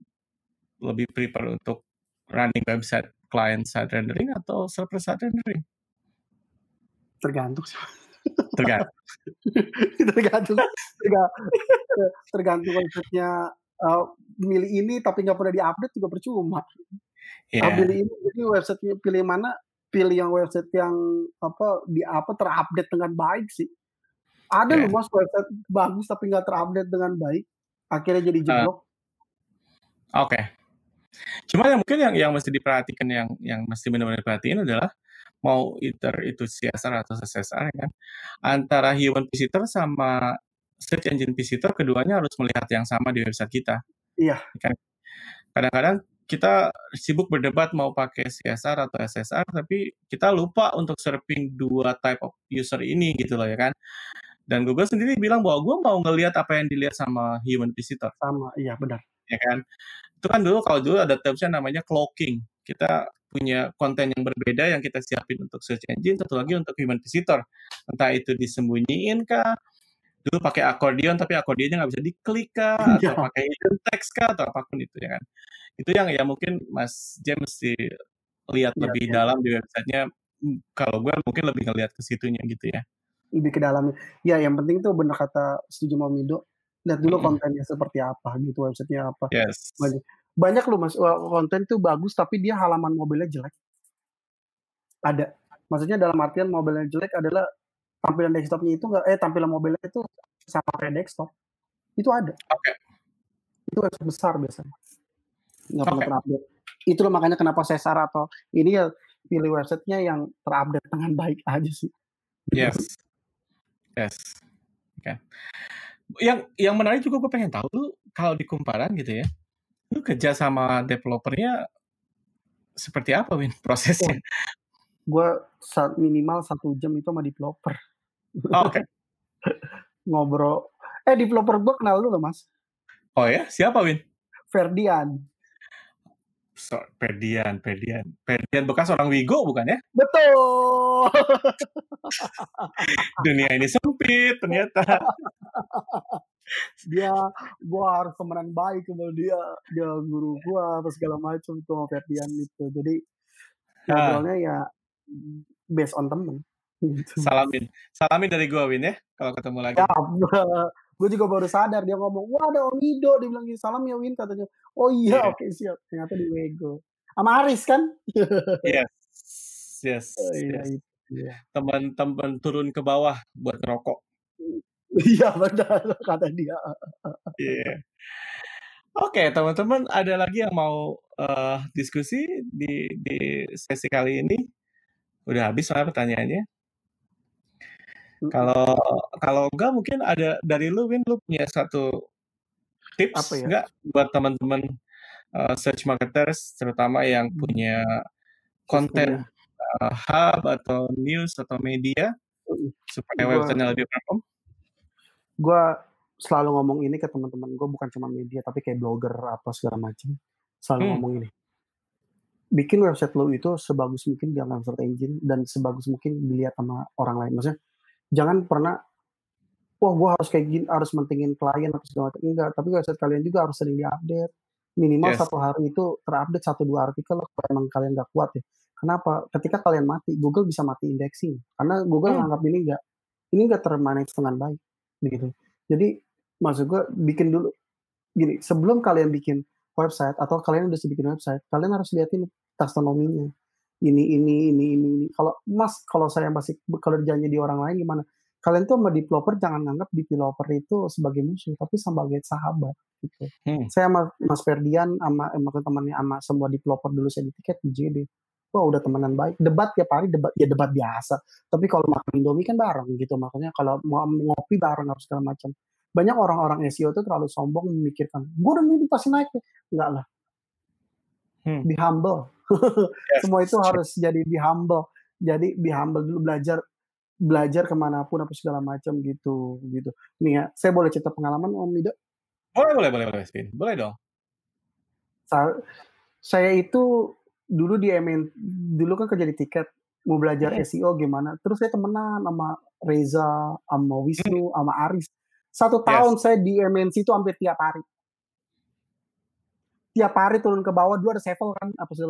lebih prefer untuk running website client side rendering atau server side rendering? Tergantung sih. Tergantung. tergantung. tergantung. tergantung websitenya uh, milih ini tapi nggak pernah diupdate juga percuma. Yeah. Oh, pilih ini. Jadi website pilih mana? Pilih yang website yang apa di apa terupdate dengan baik sih. Ada yeah. loh mas website bagus tapi nggak terupdate dengan baik akhirnya jadi jeblok. Uh, oke. Okay. cuma yang mungkin yang yang mesti diperhatikan yang yang mesti benar-benar diperhatiin adalah mau either itu CSR atau SSR kan? Antara human visitor sama search engine visitor keduanya harus melihat yang sama di website kita. Iya. Kan? Kadang-kadang kita sibuk berdebat mau pakai CSR atau SSR, tapi kita lupa untuk serving dua type of user ini gitu loh ya kan. Dan Google sendiri bilang bahwa gue mau ngelihat apa yang dilihat sama human visitor. Sama, iya benar. Ya kan? Itu kan dulu kalau dulu ada termsnya namanya cloaking. Kita punya konten yang berbeda yang kita siapin untuk search engine, satu lagi untuk human visitor. Entah itu disembunyiin kah, dulu pakai akordeon tapi akordionnya nggak bisa diklik kah, atau pakai hidden text kah, atau apa pun itu ya kan. Itu yang ya mungkin Mas James mesti lihat ya, lebih ya. dalam di websitenya. Hmm, kalau gue mungkin lebih ngelihat ke situnya gitu ya. Lebih ke dalamnya. Ya yang penting tuh benar kata setuju mau Mido. Lihat dulu hmm. kontennya seperti apa gitu, websitenya apa. Yes banyak loh mas konten tuh bagus tapi dia halaman mobilnya jelek ada maksudnya dalam artian mobilnya jelek adalah tampilan desktopnya itu enggak eh tampilan mobilnya itu sama kayak desktop itu ada okay. itu website besar biasanya nggak okay. pernah update itu loh makanya kenapa saya syarat atau ini ya pilih websitenya yang terupdate dengan baik aja sih yes yes oke okay. yang yang menarik juga gue pengen tahu lu kalau di kumparan gitu ya Lu kerja sama developernya seperti apa, Win, prosesnya? Oh, gue saat minimal satu jam itu sama developer. Oh, Oke. Okay. Ngobrol. Eh, developer gue kenal lu loh, Mas. Oh ya? Siapa, Win? Ferdian. So, Ferdian, Ferdian. Ferdian bekas orang Wigo bukan ya? Betul. Dunia ini sempit ternyata dia gua harus temenan baik sama dia dia guru gua apa segala macam tuh sama Ferdian itu jadi ah. ngobrolnya ya based on temen gitu. salamin salamin dari gua Win ya kalau ketemu lagi ya gue juga baru sadar dia ngomong wah ada Om Ido dia bilang salam ya Win katanya oh iya yeah. oke okay, siap ternyata di Wego sama Aris kan yes yes, oh, iya, yes. Iya. teman-teman turun ke bawah buat ngerokok Iya benar kata dia. Yeah. Oke okay, teman-teman ada lagi yang mau uh, diskusi di di sesi kali ini? Udah habis soalnya pertanyaannya. Kalau kalau enggak mungkin ada dari lu Win lu punya satu tips Apa ya? enggak buat teman-teman uh, search marketers terutama yang hmm. punya konten uh, hub atau news atau media supaya websitenya lebih perform? gue selalu ngomong ini ke teman-teman gue bukan cuma media tapi kayak blogger apa segala macam selalu hmm. ngomong ini bikin website lo itu sebagus mungkin dengan search engine dan sebagus mungkin dilihat sama orang lain maksudnya jangan pernah wah gue harus kayak gini harus mentingin klien atau segala macam enggak tapi website kalian juga harus sering diupdate minimal yes. satu hari itu terupdate satu dua artikel kalau emang kalian gak kuat ya kenapa ketika kalian mati Google bisa mati indexing karena Google hmm. menganggap ini enggak ini enggak termanage dengan baik gitu. Jadi maksud gue bikin dulu gini, sebelum kalian bikin website atau kalian udah bikin website, kalian harus liatin taksonominya. Ini ini ini ini ini. Kalau Mas kalau saya masih kerjanya di orang lain gimana? Kalian tuh sama developer jangan anggap developer itu sebagai musuh, tapi sebagai sahabat gitu. Hmm. Saya sama Mas Ferdian sama sama temannya sama semua developer dulu saya di tiket di JD wah udah temenan baik debat tiap hari debat ya debat biasa tapi kalau makan indomie kan bareng gitu makanya kalau mau ngopi bareng harus segala macam banyak orang-orang SEO itu terlalu sombong memikirkan gue udah mimpi pasti naik enggak lah hmm. be humble. semua itu harus jadi be humble. Jadi be humble dulu belajar belajar ke mana pun apa segala macam gitu gitu. Nih ya saya boleh cerita pengalaman om Mido? Boleh boleh boleh boleh Spin. Boleh dong. Saya, saya itu dulu di MN dulu kan kerja di tiket mau belajar yeah. SEO gimana terus saya temenan sama Reza sama Wisnu hmm. sama Aris. Satu tahun yes. saya di MNC itu hampir tiap hari tiap hari turun ke bawah dua ada sevel kan apa sih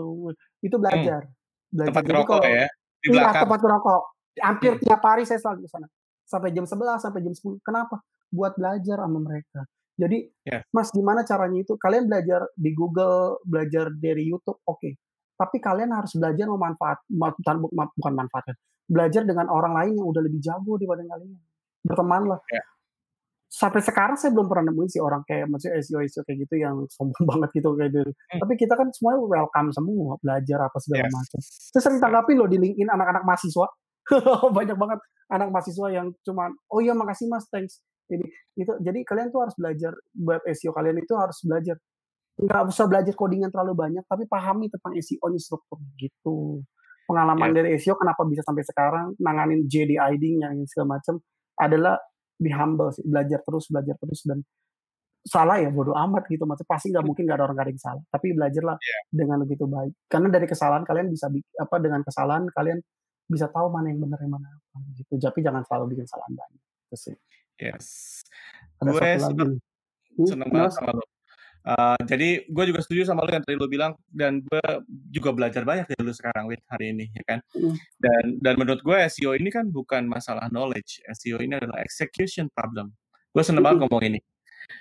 itu belajar hmm. belajar tempat rokok ya di iya tempat rokok hampir hmm. tiap hari saya selalu di sana. Sampai jam 11 sampai jam 10 kenapa? Buat belajar sama mereka. Jadi yeah. mas gimana caranya itu? Kalian belajar di Google belajar dari YouTube oke. Okay tapi kalian harus belajar memanfaat bukan bukan manfaatkan belajar dengan orang lain yang udah lebih jago dibanding kalian. Berteman lah ya. Sampai sekarang saya belum pernah nemuin sih orang kayak maksudnya SEO SEO kayak gitu yang sombong banget gitu kayak gitu hmm. tapi kita kan semuanya welcome semua belajar apa segala yes. macam saya sering tanggapi loh di LinkedIn anak-anak mahasiswa banyak banget anak mahasiswa yang cuman oh iya makasih mas thanks jadi itu jadi kalian tuh harus belajar buat SEO kalian itu harus belajar nggak usah belajar codingan terlalu banyak, tapi pahami tentang SEO-nya struktur gitu. Pengalaman yeah. dari SEO kenapa bisa sampai sekarang nanganin JD ID yang segala macam adalah be humble sih, belajar terus, belajar terus dan salah ya bodo amat gitu, maksudnya pasti nggak mungkin nggak ada orang yang salah, tapi belajarlah yeah. dengan begitu baik. Karena dari kesalahan kalian bisa apa dengan kesalahan kalian bisa tahu mana yang benar yang mana apa gitu. Tapi jangan selalu bikin kesalahan banyak. Itu sih. Yes. Ada gue lagi. Hmm, seneng banget sama lo. Uh, jadi gue juga setuju sama lo yang tadi lo bilang dan gue juga belajar banyak dari lo sekarang Wid hari ini ya kan? Hmm. dan dan menurut gue SEO ini kan bukan masalah knowledge. SEO ini adalah execution problem. Gue seneng banget Hmm. ngomong ini.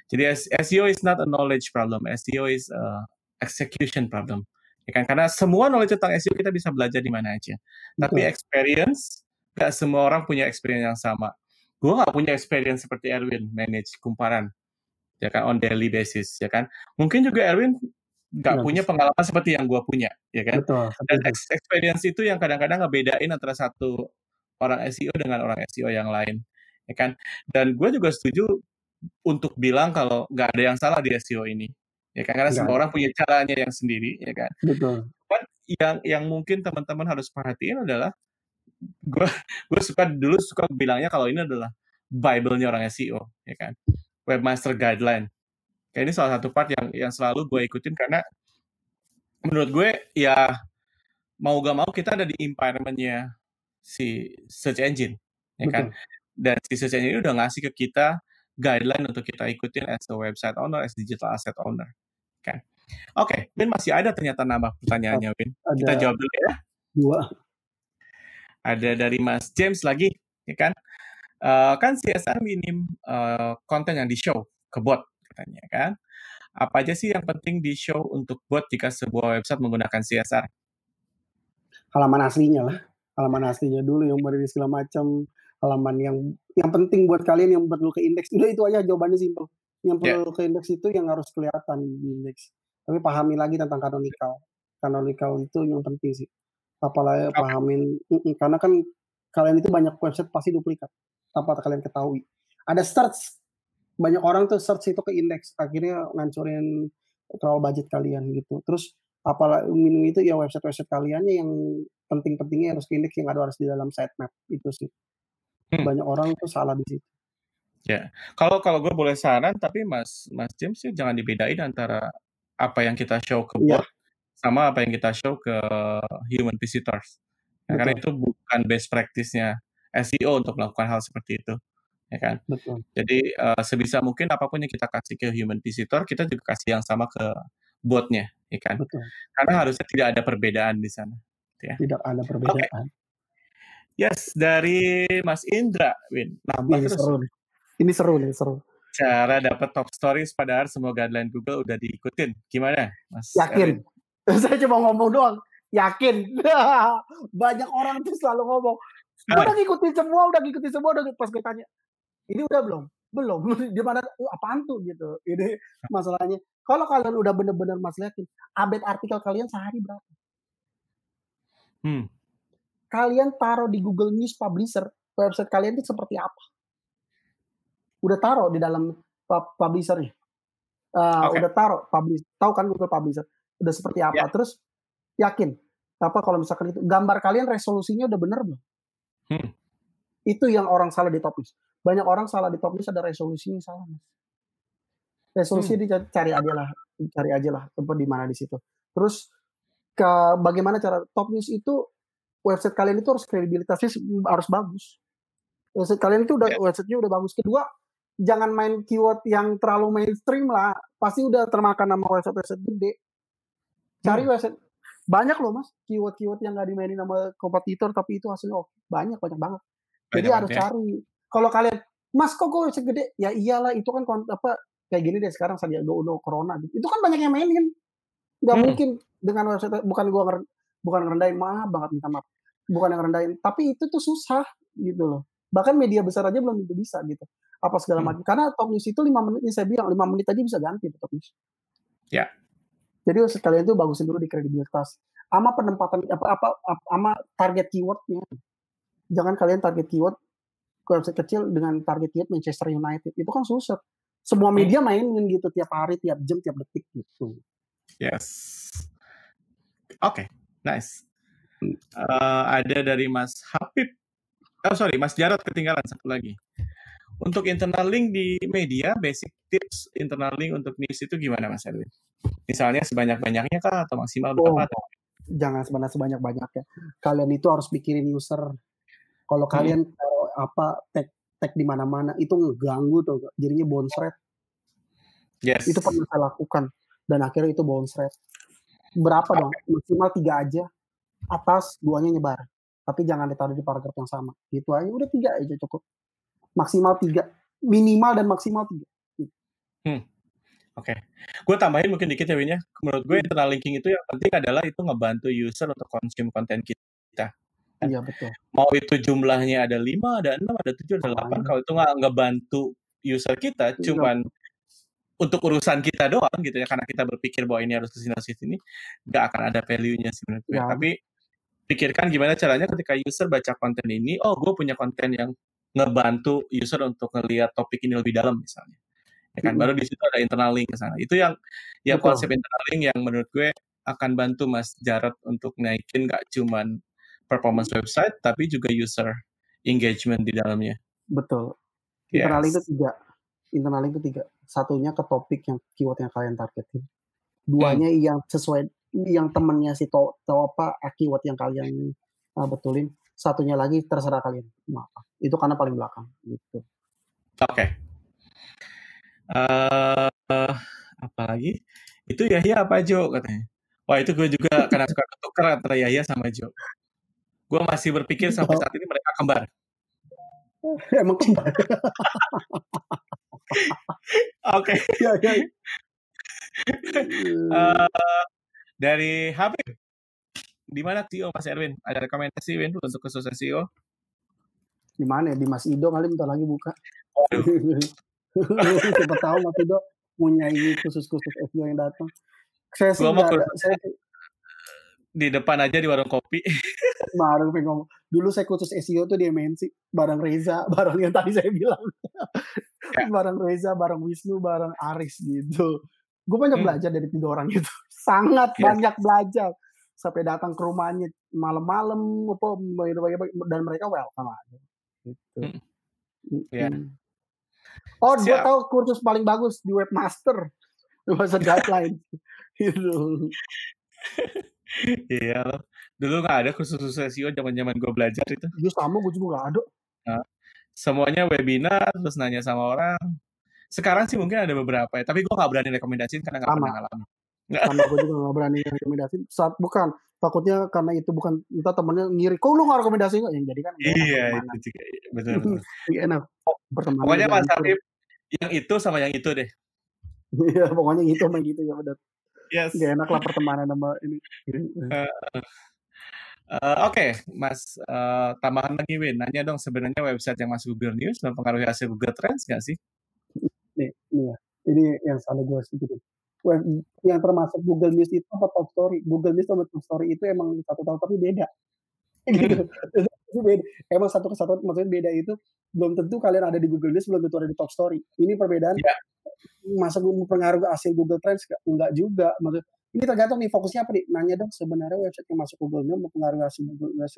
Jadi SEO is not a knowledge problem. SEO is a execution problem. Ya kan? Karena semua knowledge tentang SEO kita bisa belajar di mana aja. Tapi experience gak semua orang punya experience yang sama. Gue gak punya experience seperti Erwin manage kumparan ya kan on daily basis ya kan. Mungkin juga Erwin nggak Nggak punya pengalaman seperti yang gue punya ya kan. Betul. dan experience itu yang kadang-kadang ngebedain antara satu orang SEO dengan orang SEO yang lain ya kan. Dan gue juga setuju untuk bilang kalau nggak ada yang salah di SEO ini ya kan. Karena Nggak semua orang punya caranya yang sendiri ya kan. Betul. Cuman yang yang mungkin teman-teman harus perhatiin adalah gue gue suka dulu suka bilangnya kalau ini adalah bible-nya orang SEO ya kan webmaster guideline. Kayak ini salah satu part yang yang selalu gue ikutin karena menurut gue ya mau gak mau kita ada di environment-nya si search engine ya kan? Dan si search engine ini udah ngasih ke kita guideline untuk kita ikutin as a website owner as digital asset owner kan? Oke Win masih ada ternyata nambah pertanyaannya Win. kita Ada jawab dulu ya. dua. ada dari Mas James lagi, ya kan? Eh, kan CSR minim eh, konten yang di show ke bot katanya kan. Apa aja sih yang penting di show untuk bot jika sebuah website menggunakan CSR? Halaman aslinya lah. Halaman aslinya dulu yang berdiri segala macam. Halaman yang yang penting buat kalian yang perlu ke indeks. Udah itu aja jawabannya simpel. Yang Ya. perlu ke indeks itu yang harus kelihatan di indeks. Tapi pahami lagi tentang canonical. Canonical itu yang penting sih. Apalagi Oke. pahamin karena kan kalian itu banyak website pasti duplikat. Tanpa kalian ketahui. Ada search banyak orang tuh search itu ke indeks akhirnya ngancurin terlalu budget kalian gitu. Terus apalagi minum itu ya website-website kaliannya yang penting-pentingnya harus ke indeks yang ada harus di dalam sitemap itu sih. Hmm. Banyak orang tuh salah di situ. Ya, kalau kalau gue boleh saran, tapi Mas Mas James sih jangan dibedain antara apa yang kita show ke Iya. bot sama apa yang kita show ke human visitors. Ya, karena itu bukan best practice-nya SEO untuk melakukan hal seperti itu, ya kan? Betul. Jadi eh, sebisa mungkin apa pun yang kita kasih ke human visitor, kita juga kasih yang sama ke botnya, ya kan? Betul. Karena harusnya tidak ada perbedaan di sana. gitu ya. Tidak ada perbedaan. Yes, dari Mas Indra, Win. Nambah Ini terus. seru nih. Ini seru nih, seru. Cara dapat top stories padahal semua guideline Google udah diikutin. Gimana, Mas? Yakin. Erwin? Saya cuma ngomong doang. Yakin. Banyak orang tuh selalu ngomong. Gue Ah. udah ngikutin semua, udah ngikutin semua, udah pas gue tanya. Ini udah belum? Belum. Di mana? "Uh, apaan tuh gitu. Ini masalahnya. Kalau kalian udah bener-bener mas yakin, update artikel kalian sehari berapa? Hmm. Kalian taruh di Google News Publisher, website kalian itu seperti apa? Udah taruh di dalam pub- publishernya. Eh, Oke. Udah taruh publish, tahu kan Google Publisher? Udah seperti apa? Ya. Terus yakin apa kalau misalkan itu gambar kalian resolusinya udah bener belum? Hmm. Itu yang orang salah di top list. Banyak orang salah di top list ada resolusinya salah, Mas. Resolusi Hmm. dicari aja lah, cari aja lah tempat di mana di situ. Terus ke bagaimana cara top news itu website kalian itu harus kredibilitasnya harus bagus. Website kalian itu udah Ya. websitenya udah bagus. Kedua, jangan main keyword yang terlalu mainstream lah. Pasti udah termakan nama website-website gede. Cari Hmm. website banyak loh mas keyword-keyword yang gak dimainin sama kompetitor tapi itu hasilnya oke banyak banyak banget jadi Banyak harus banget ya. cari kalau kalian mas kok gue website gede ya iyalah itu kan apa kayak gini deh sekarang Sandiaga Uno Corona gitu. itu kan banyak yang mainin nggak Hmm. mungkin dengan website bukan gua nger- bukan ngerendahin maaf banget minta maaf bukan yang rendahin tapi itu tuh susah gitu loh bahkan media besar aja belum tentu bisa gitu apa segala Hmm. macam karena top news itu lima menit ini saya bilang lima menit aja bisa ganti top news Ya. Jadi sekalian itu bagusin dulu di kredibilitas ama penempatan apa apa ama target keywordnya jangan kalian target keyword ke website kecil dengan target keyword Manchester United itu kan susah semua media mainin gitu tiap hari tiap jam tiap detik gitu Yes. Oke, nice. Hmm. Eh, ada dari Mas Habib. Oh sorry, Mas Jarot ketinggalan satu lagi. untuk internal link di media, basic tips internal link untuk news itu gimana Mas Erwin? Misalnya sebanyak-banyaknya kah atau maksimal berapa? Oh, jangan sebanyak sebanyak-banyaknya. Kalian itu harus pikirin user. Kalau hmm. kalian taruh apa tag tag di mana-mana itu ngeganggu tuh, jadinya bounce rate. Yes. Itu pernah saya lakukan dan akhirnya itu bounce rate. Berapa dong? Maksimal tiga aja. Atas duanya nyebar. Tapi jangan ditaruh di paragraf yang sama. Gitu aja udah tiga aja cukup. Maksimal tiga. Minimal dan maksimal tiga. Gitu. Hmm. Oke, okay. gue tambahin mungkin dikit ya Win ya. Menurut gue internal linking itu yang penting adalah itu ngebantu user untuk konsum konten kita. Iya betul. Mau itu jumlahnya ada 5, ada 6, ada 7, ada 8. Kalau itu nggak ngebantu user kita, iya. cuman untuk urusan kita doang gitu ya, karena kita berpikir bahwa ini harus ke sini sini, nggak akan ada value-nya sebenarnya. Ya. Tapi pikirkan gimana caranya ketika user baca konten ini, oh gue punya konten yang ngebantu user untuk ngelihat topik ini lebih dalam misalnya ya kan? Baru di situ ada internal link ke sana. Itu yang ya Betul. konsep internal link yang menurut gue akan bantu Mas Jarot untuk naikin gak cuman performance website tapi juga user engagement di dalamnya. Betul. Internal link itu tiga. Internal link itu tiga. Satunya ke topik yang keyword yang kalian targetin. Duanya hmm. yang sesuai yang temennya si tau, tau apa keyword yang kalian uh, betulin. Satunya lagi terserah kalian mau apa. Itu karena paling belakang gitu. Oke. okay. Uh, uh, apalagi itu Yahya apa Jo katanya. Wah itu gue juga karena suka ketukar antara Yahya sama Jo. Gue masih berpikir sampai saat ini mereka kembar. Emang kembar. Oke. Ya, ya. uh, dari Habib, di mana CEO Mas Erwin? Ada rekomendasi Win untuk kesuksesan CEO? Di mana ya? Di Mas Ido kali bentar lagi buka. Siapa tahu Mas Ido punya ini khusus-khusus SEO yang datang. Saya sih ada, saya di depan aja di warung kopi. Baru pengen ngomong. Dulu saya khusus SEO tuh di MNC, bareng Reza, bareng yang tadi saya bilang. Ya. bareng Reza, bareng Wisnu, bareng Aris gitu. Gue banyak hmm. belajar dari tiga orang itu. Sangat yes. banyak belajar. Sampai datang ke rumahnya malam-malam apa dan mereka welcome aja. Gitu. Hmm. Yeah. Oh, gue tahu kursus paling bagus di webmaster. Webmaster guideline. gitu. iya Dulu nggak ada kursus SEO zaman-zaman gue belajar itu. Iya sama, gue juga nggak ada. Nah, semuanya webinar, terus nanya sama orang. Sekarang sih mungkin ada beberapa ya, tapi gue nggak berani rekomendasiin karena nggak pernah ngalamin. Nggak. Sama gue juga nggak berani rekomendasiin. Saat bukan, takutnya karena itu bukan entah temennya ngiri, kok lu nggak rekomendasiin yang jadi kan? Iya, itu juga, betul. Iya enak. Pokoknya Mas Habib yang itu sama yang itu deh. Iya, pokoknya itu sama gitu ya benar. Yes. Gak enak lah pertemanan sama ini. Uh, uh, Oke, okay, Mas, uh, tambahan lagi Win, nanya dong sebenarnya website yang masuk Google News mempengaruhi hasil Google Trends nggak sih? Nih, nih ya. Ini yang selalu gue setuju. Web, yang termasuk Google News itu apa Top Story? Google News sama Top Story itu emang satu tahun tapi beda. Gitu. beda. Emang satu kesatuan maksudnya beda itu belum tentu kalian ada di Google News, belum tentu ada di Top Story. Ini perbedaan. Ya. Masa mempengaruhi hasil Google Trends? Enggak juga. Maksud, ini tergantung nih fokusnya apa nih? Nanya dong sebenarnya website yang masuk Google News mempengaruhi hasil Google News?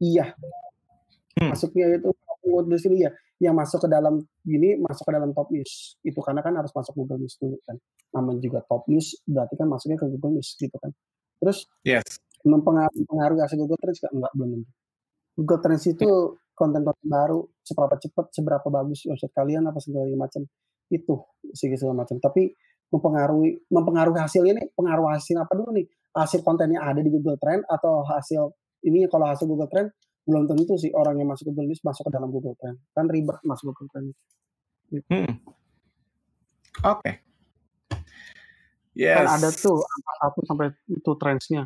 Iya. Hmm. Masuknya itu Google News ini ya. Yang masuk ke dalam gini masuk ke dalam top news. Itu karena kan harus masuk Google News dulu kan. Namanya juga top news berarti kan masuknya ke Google News gitu kan. Terus yes. mempengaruhi hasil Google Trends enggak belum tentu. Google Trends itu konten-konten baru seberapa cepat seberapa bagus website kalian apa segala macam itu segala macam tapi mempengaruhi mempengaruhi hasilnya nih pengaruh hasil apa dulu nih hasil kontennya ada di Google Trend atau hasil ini kalau hasil Google Trend belum tentu sih orang yang masuk Google List masuk ke dalam Google Trend kan ribet masuk Google Trend gitu. hmm. oke okay. Yes. kan ada tuh angka satu sampai itu trendsnya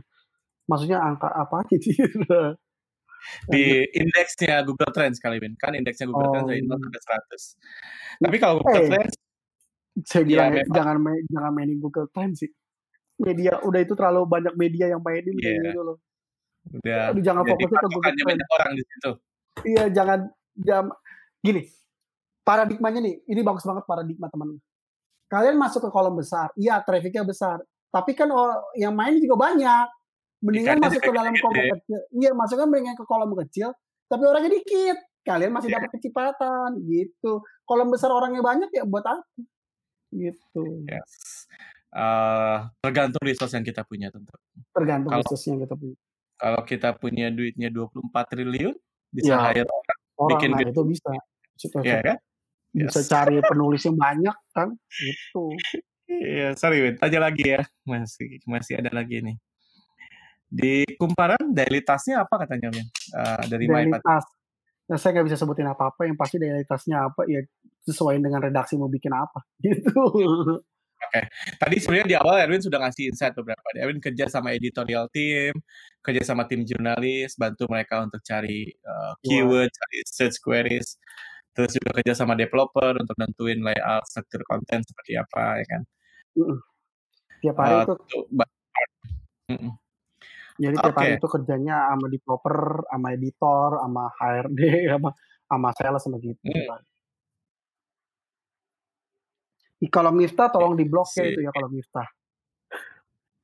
maksudnya angka apa gitu di indeksnya Google Trends kali Win. Kan indeksnya Google oh. Trends dari 0 sampai 100. Tapi kalau Google eh, Trends saya bilang ya, jangan main, jangan mainin Google Trends sih. Media udah itu terlalu banyak media yang mainin yeah. gitu loh. Udah. Aduh, jangan fokus ke banyak orang di situ. Iya, jangan jam gini. Paradigmanya nih, ini bagus banget paradigma teman. Kalian masuk ke kolom besar, iya trafficnya besar, tapi kan yang main juga banyak mendingan masuk ke dalam kolom kecil iya masuknya mendingan ke kolom kecil tapi orangnya dikit kalian masih Iya. dapat kecepatan gitu. Kalau besar orangnya banyak ya buat apa? Gitu. Yes. Uh, tergantung resource yang kita punya tentu. Tergantung Kalau resource yang kita punya. Kalau kita punya duitnya 24 triliun, bisa Ya, hire orang, orang, bikin nah itu bisa. Bisa Iya kan? bisa Yes. cari penulis yang banyak kan, gitu. Iya, sorry Win, tanya lagi ya. Masih masih ada lagi nih. Di Kumparan daily task-nya apa katanya Win? Uh, dari Daily task. Ya, saya nggak bisa sebutin apa-apa, yang pasti daily task-nya apa, ya sesuai dengan redaksi mau bikin apa, gitu. Oke. Tadi sebenarnya di awal Erwin sudah ngasih insight beberapa. Erwin kerja sama editorial team, kerja sama tim jurnalis, bantu mereka untuk cari uh, keyword, cari search queries. Terus juga kerja sama developer untuk nentuin layout, struktur konten seperti apa, ya kan? Tiap hari Uh, itu tuh, ba- mm-mm. jadi tiap hari itu kerjanya sama developer, sama editor, sama HRD, sama sama sales sama gitu. Hmm. Kalau Miftah tolong diblok ya Sip. itu ya kalau Miftah.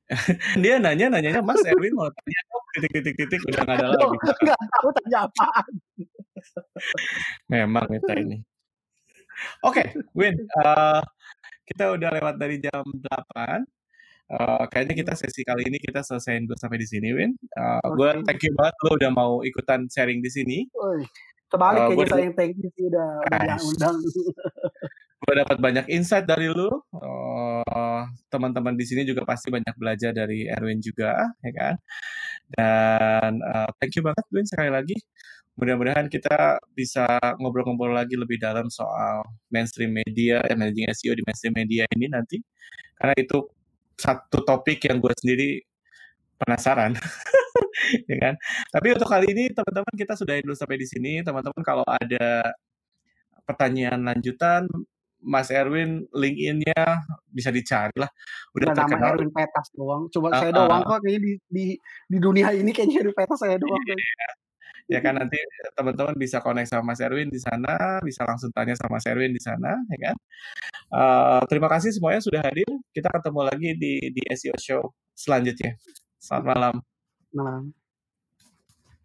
Dia nanya nanyanya Mas Erwin mau tanya titik titik titik udah nggak ada lagi. Nggak tahu tanya apaan. Memang kita ini. Oke, Win, uh, kita udah lewat dari jam 8. Uh, kayaknya kita sesi kali ini kita selesaiin dulu sampai di sini, Win. Uh, Gue Oke. thank you banget lo udah mau ikutan sharing di sini. Woi, Terbalik Uh, kayaknya gue saya yang thank you sih udah diundang. gue dapat banyak insight dari lu. Uh, teman-teman di sini juga pasti banyak belajar dari Erwin juga, ya kan? Dan uh, thank you banget, Win, sekali lagi. Mudah-mudahan kita bisa ngobrol-ngobrol lagi lebih dalam soal mainstream media, ya, managing SEO di mainstream media ini nanti. Karena itu satu topik yang gue sendiri penasaran. ya kan? Tapi untuk kali ini teman-teman kita sudah dulu sampai di sini. Teman-teman kalau ada pertanyaan lanjutan, Mas Erwin LinkedIn-nya bisa dicari lah. Udah nama terkenal. Erwin Petas doang. Coba Ah, saya doang kok kayaknya di, di di dunia ini kayaknya Erwin Petas saya doang. Iya. Ya kan nanti teman-teman bisa connect sama Mas Erwin di sana, bisa langsung tanya sama Mas Erwin di sana, ya kan? Uh, terima kasih semuanya sudah hadir. Kita ketemu lagi di di SEO Show selanjutnya. Selamat malam. Nah,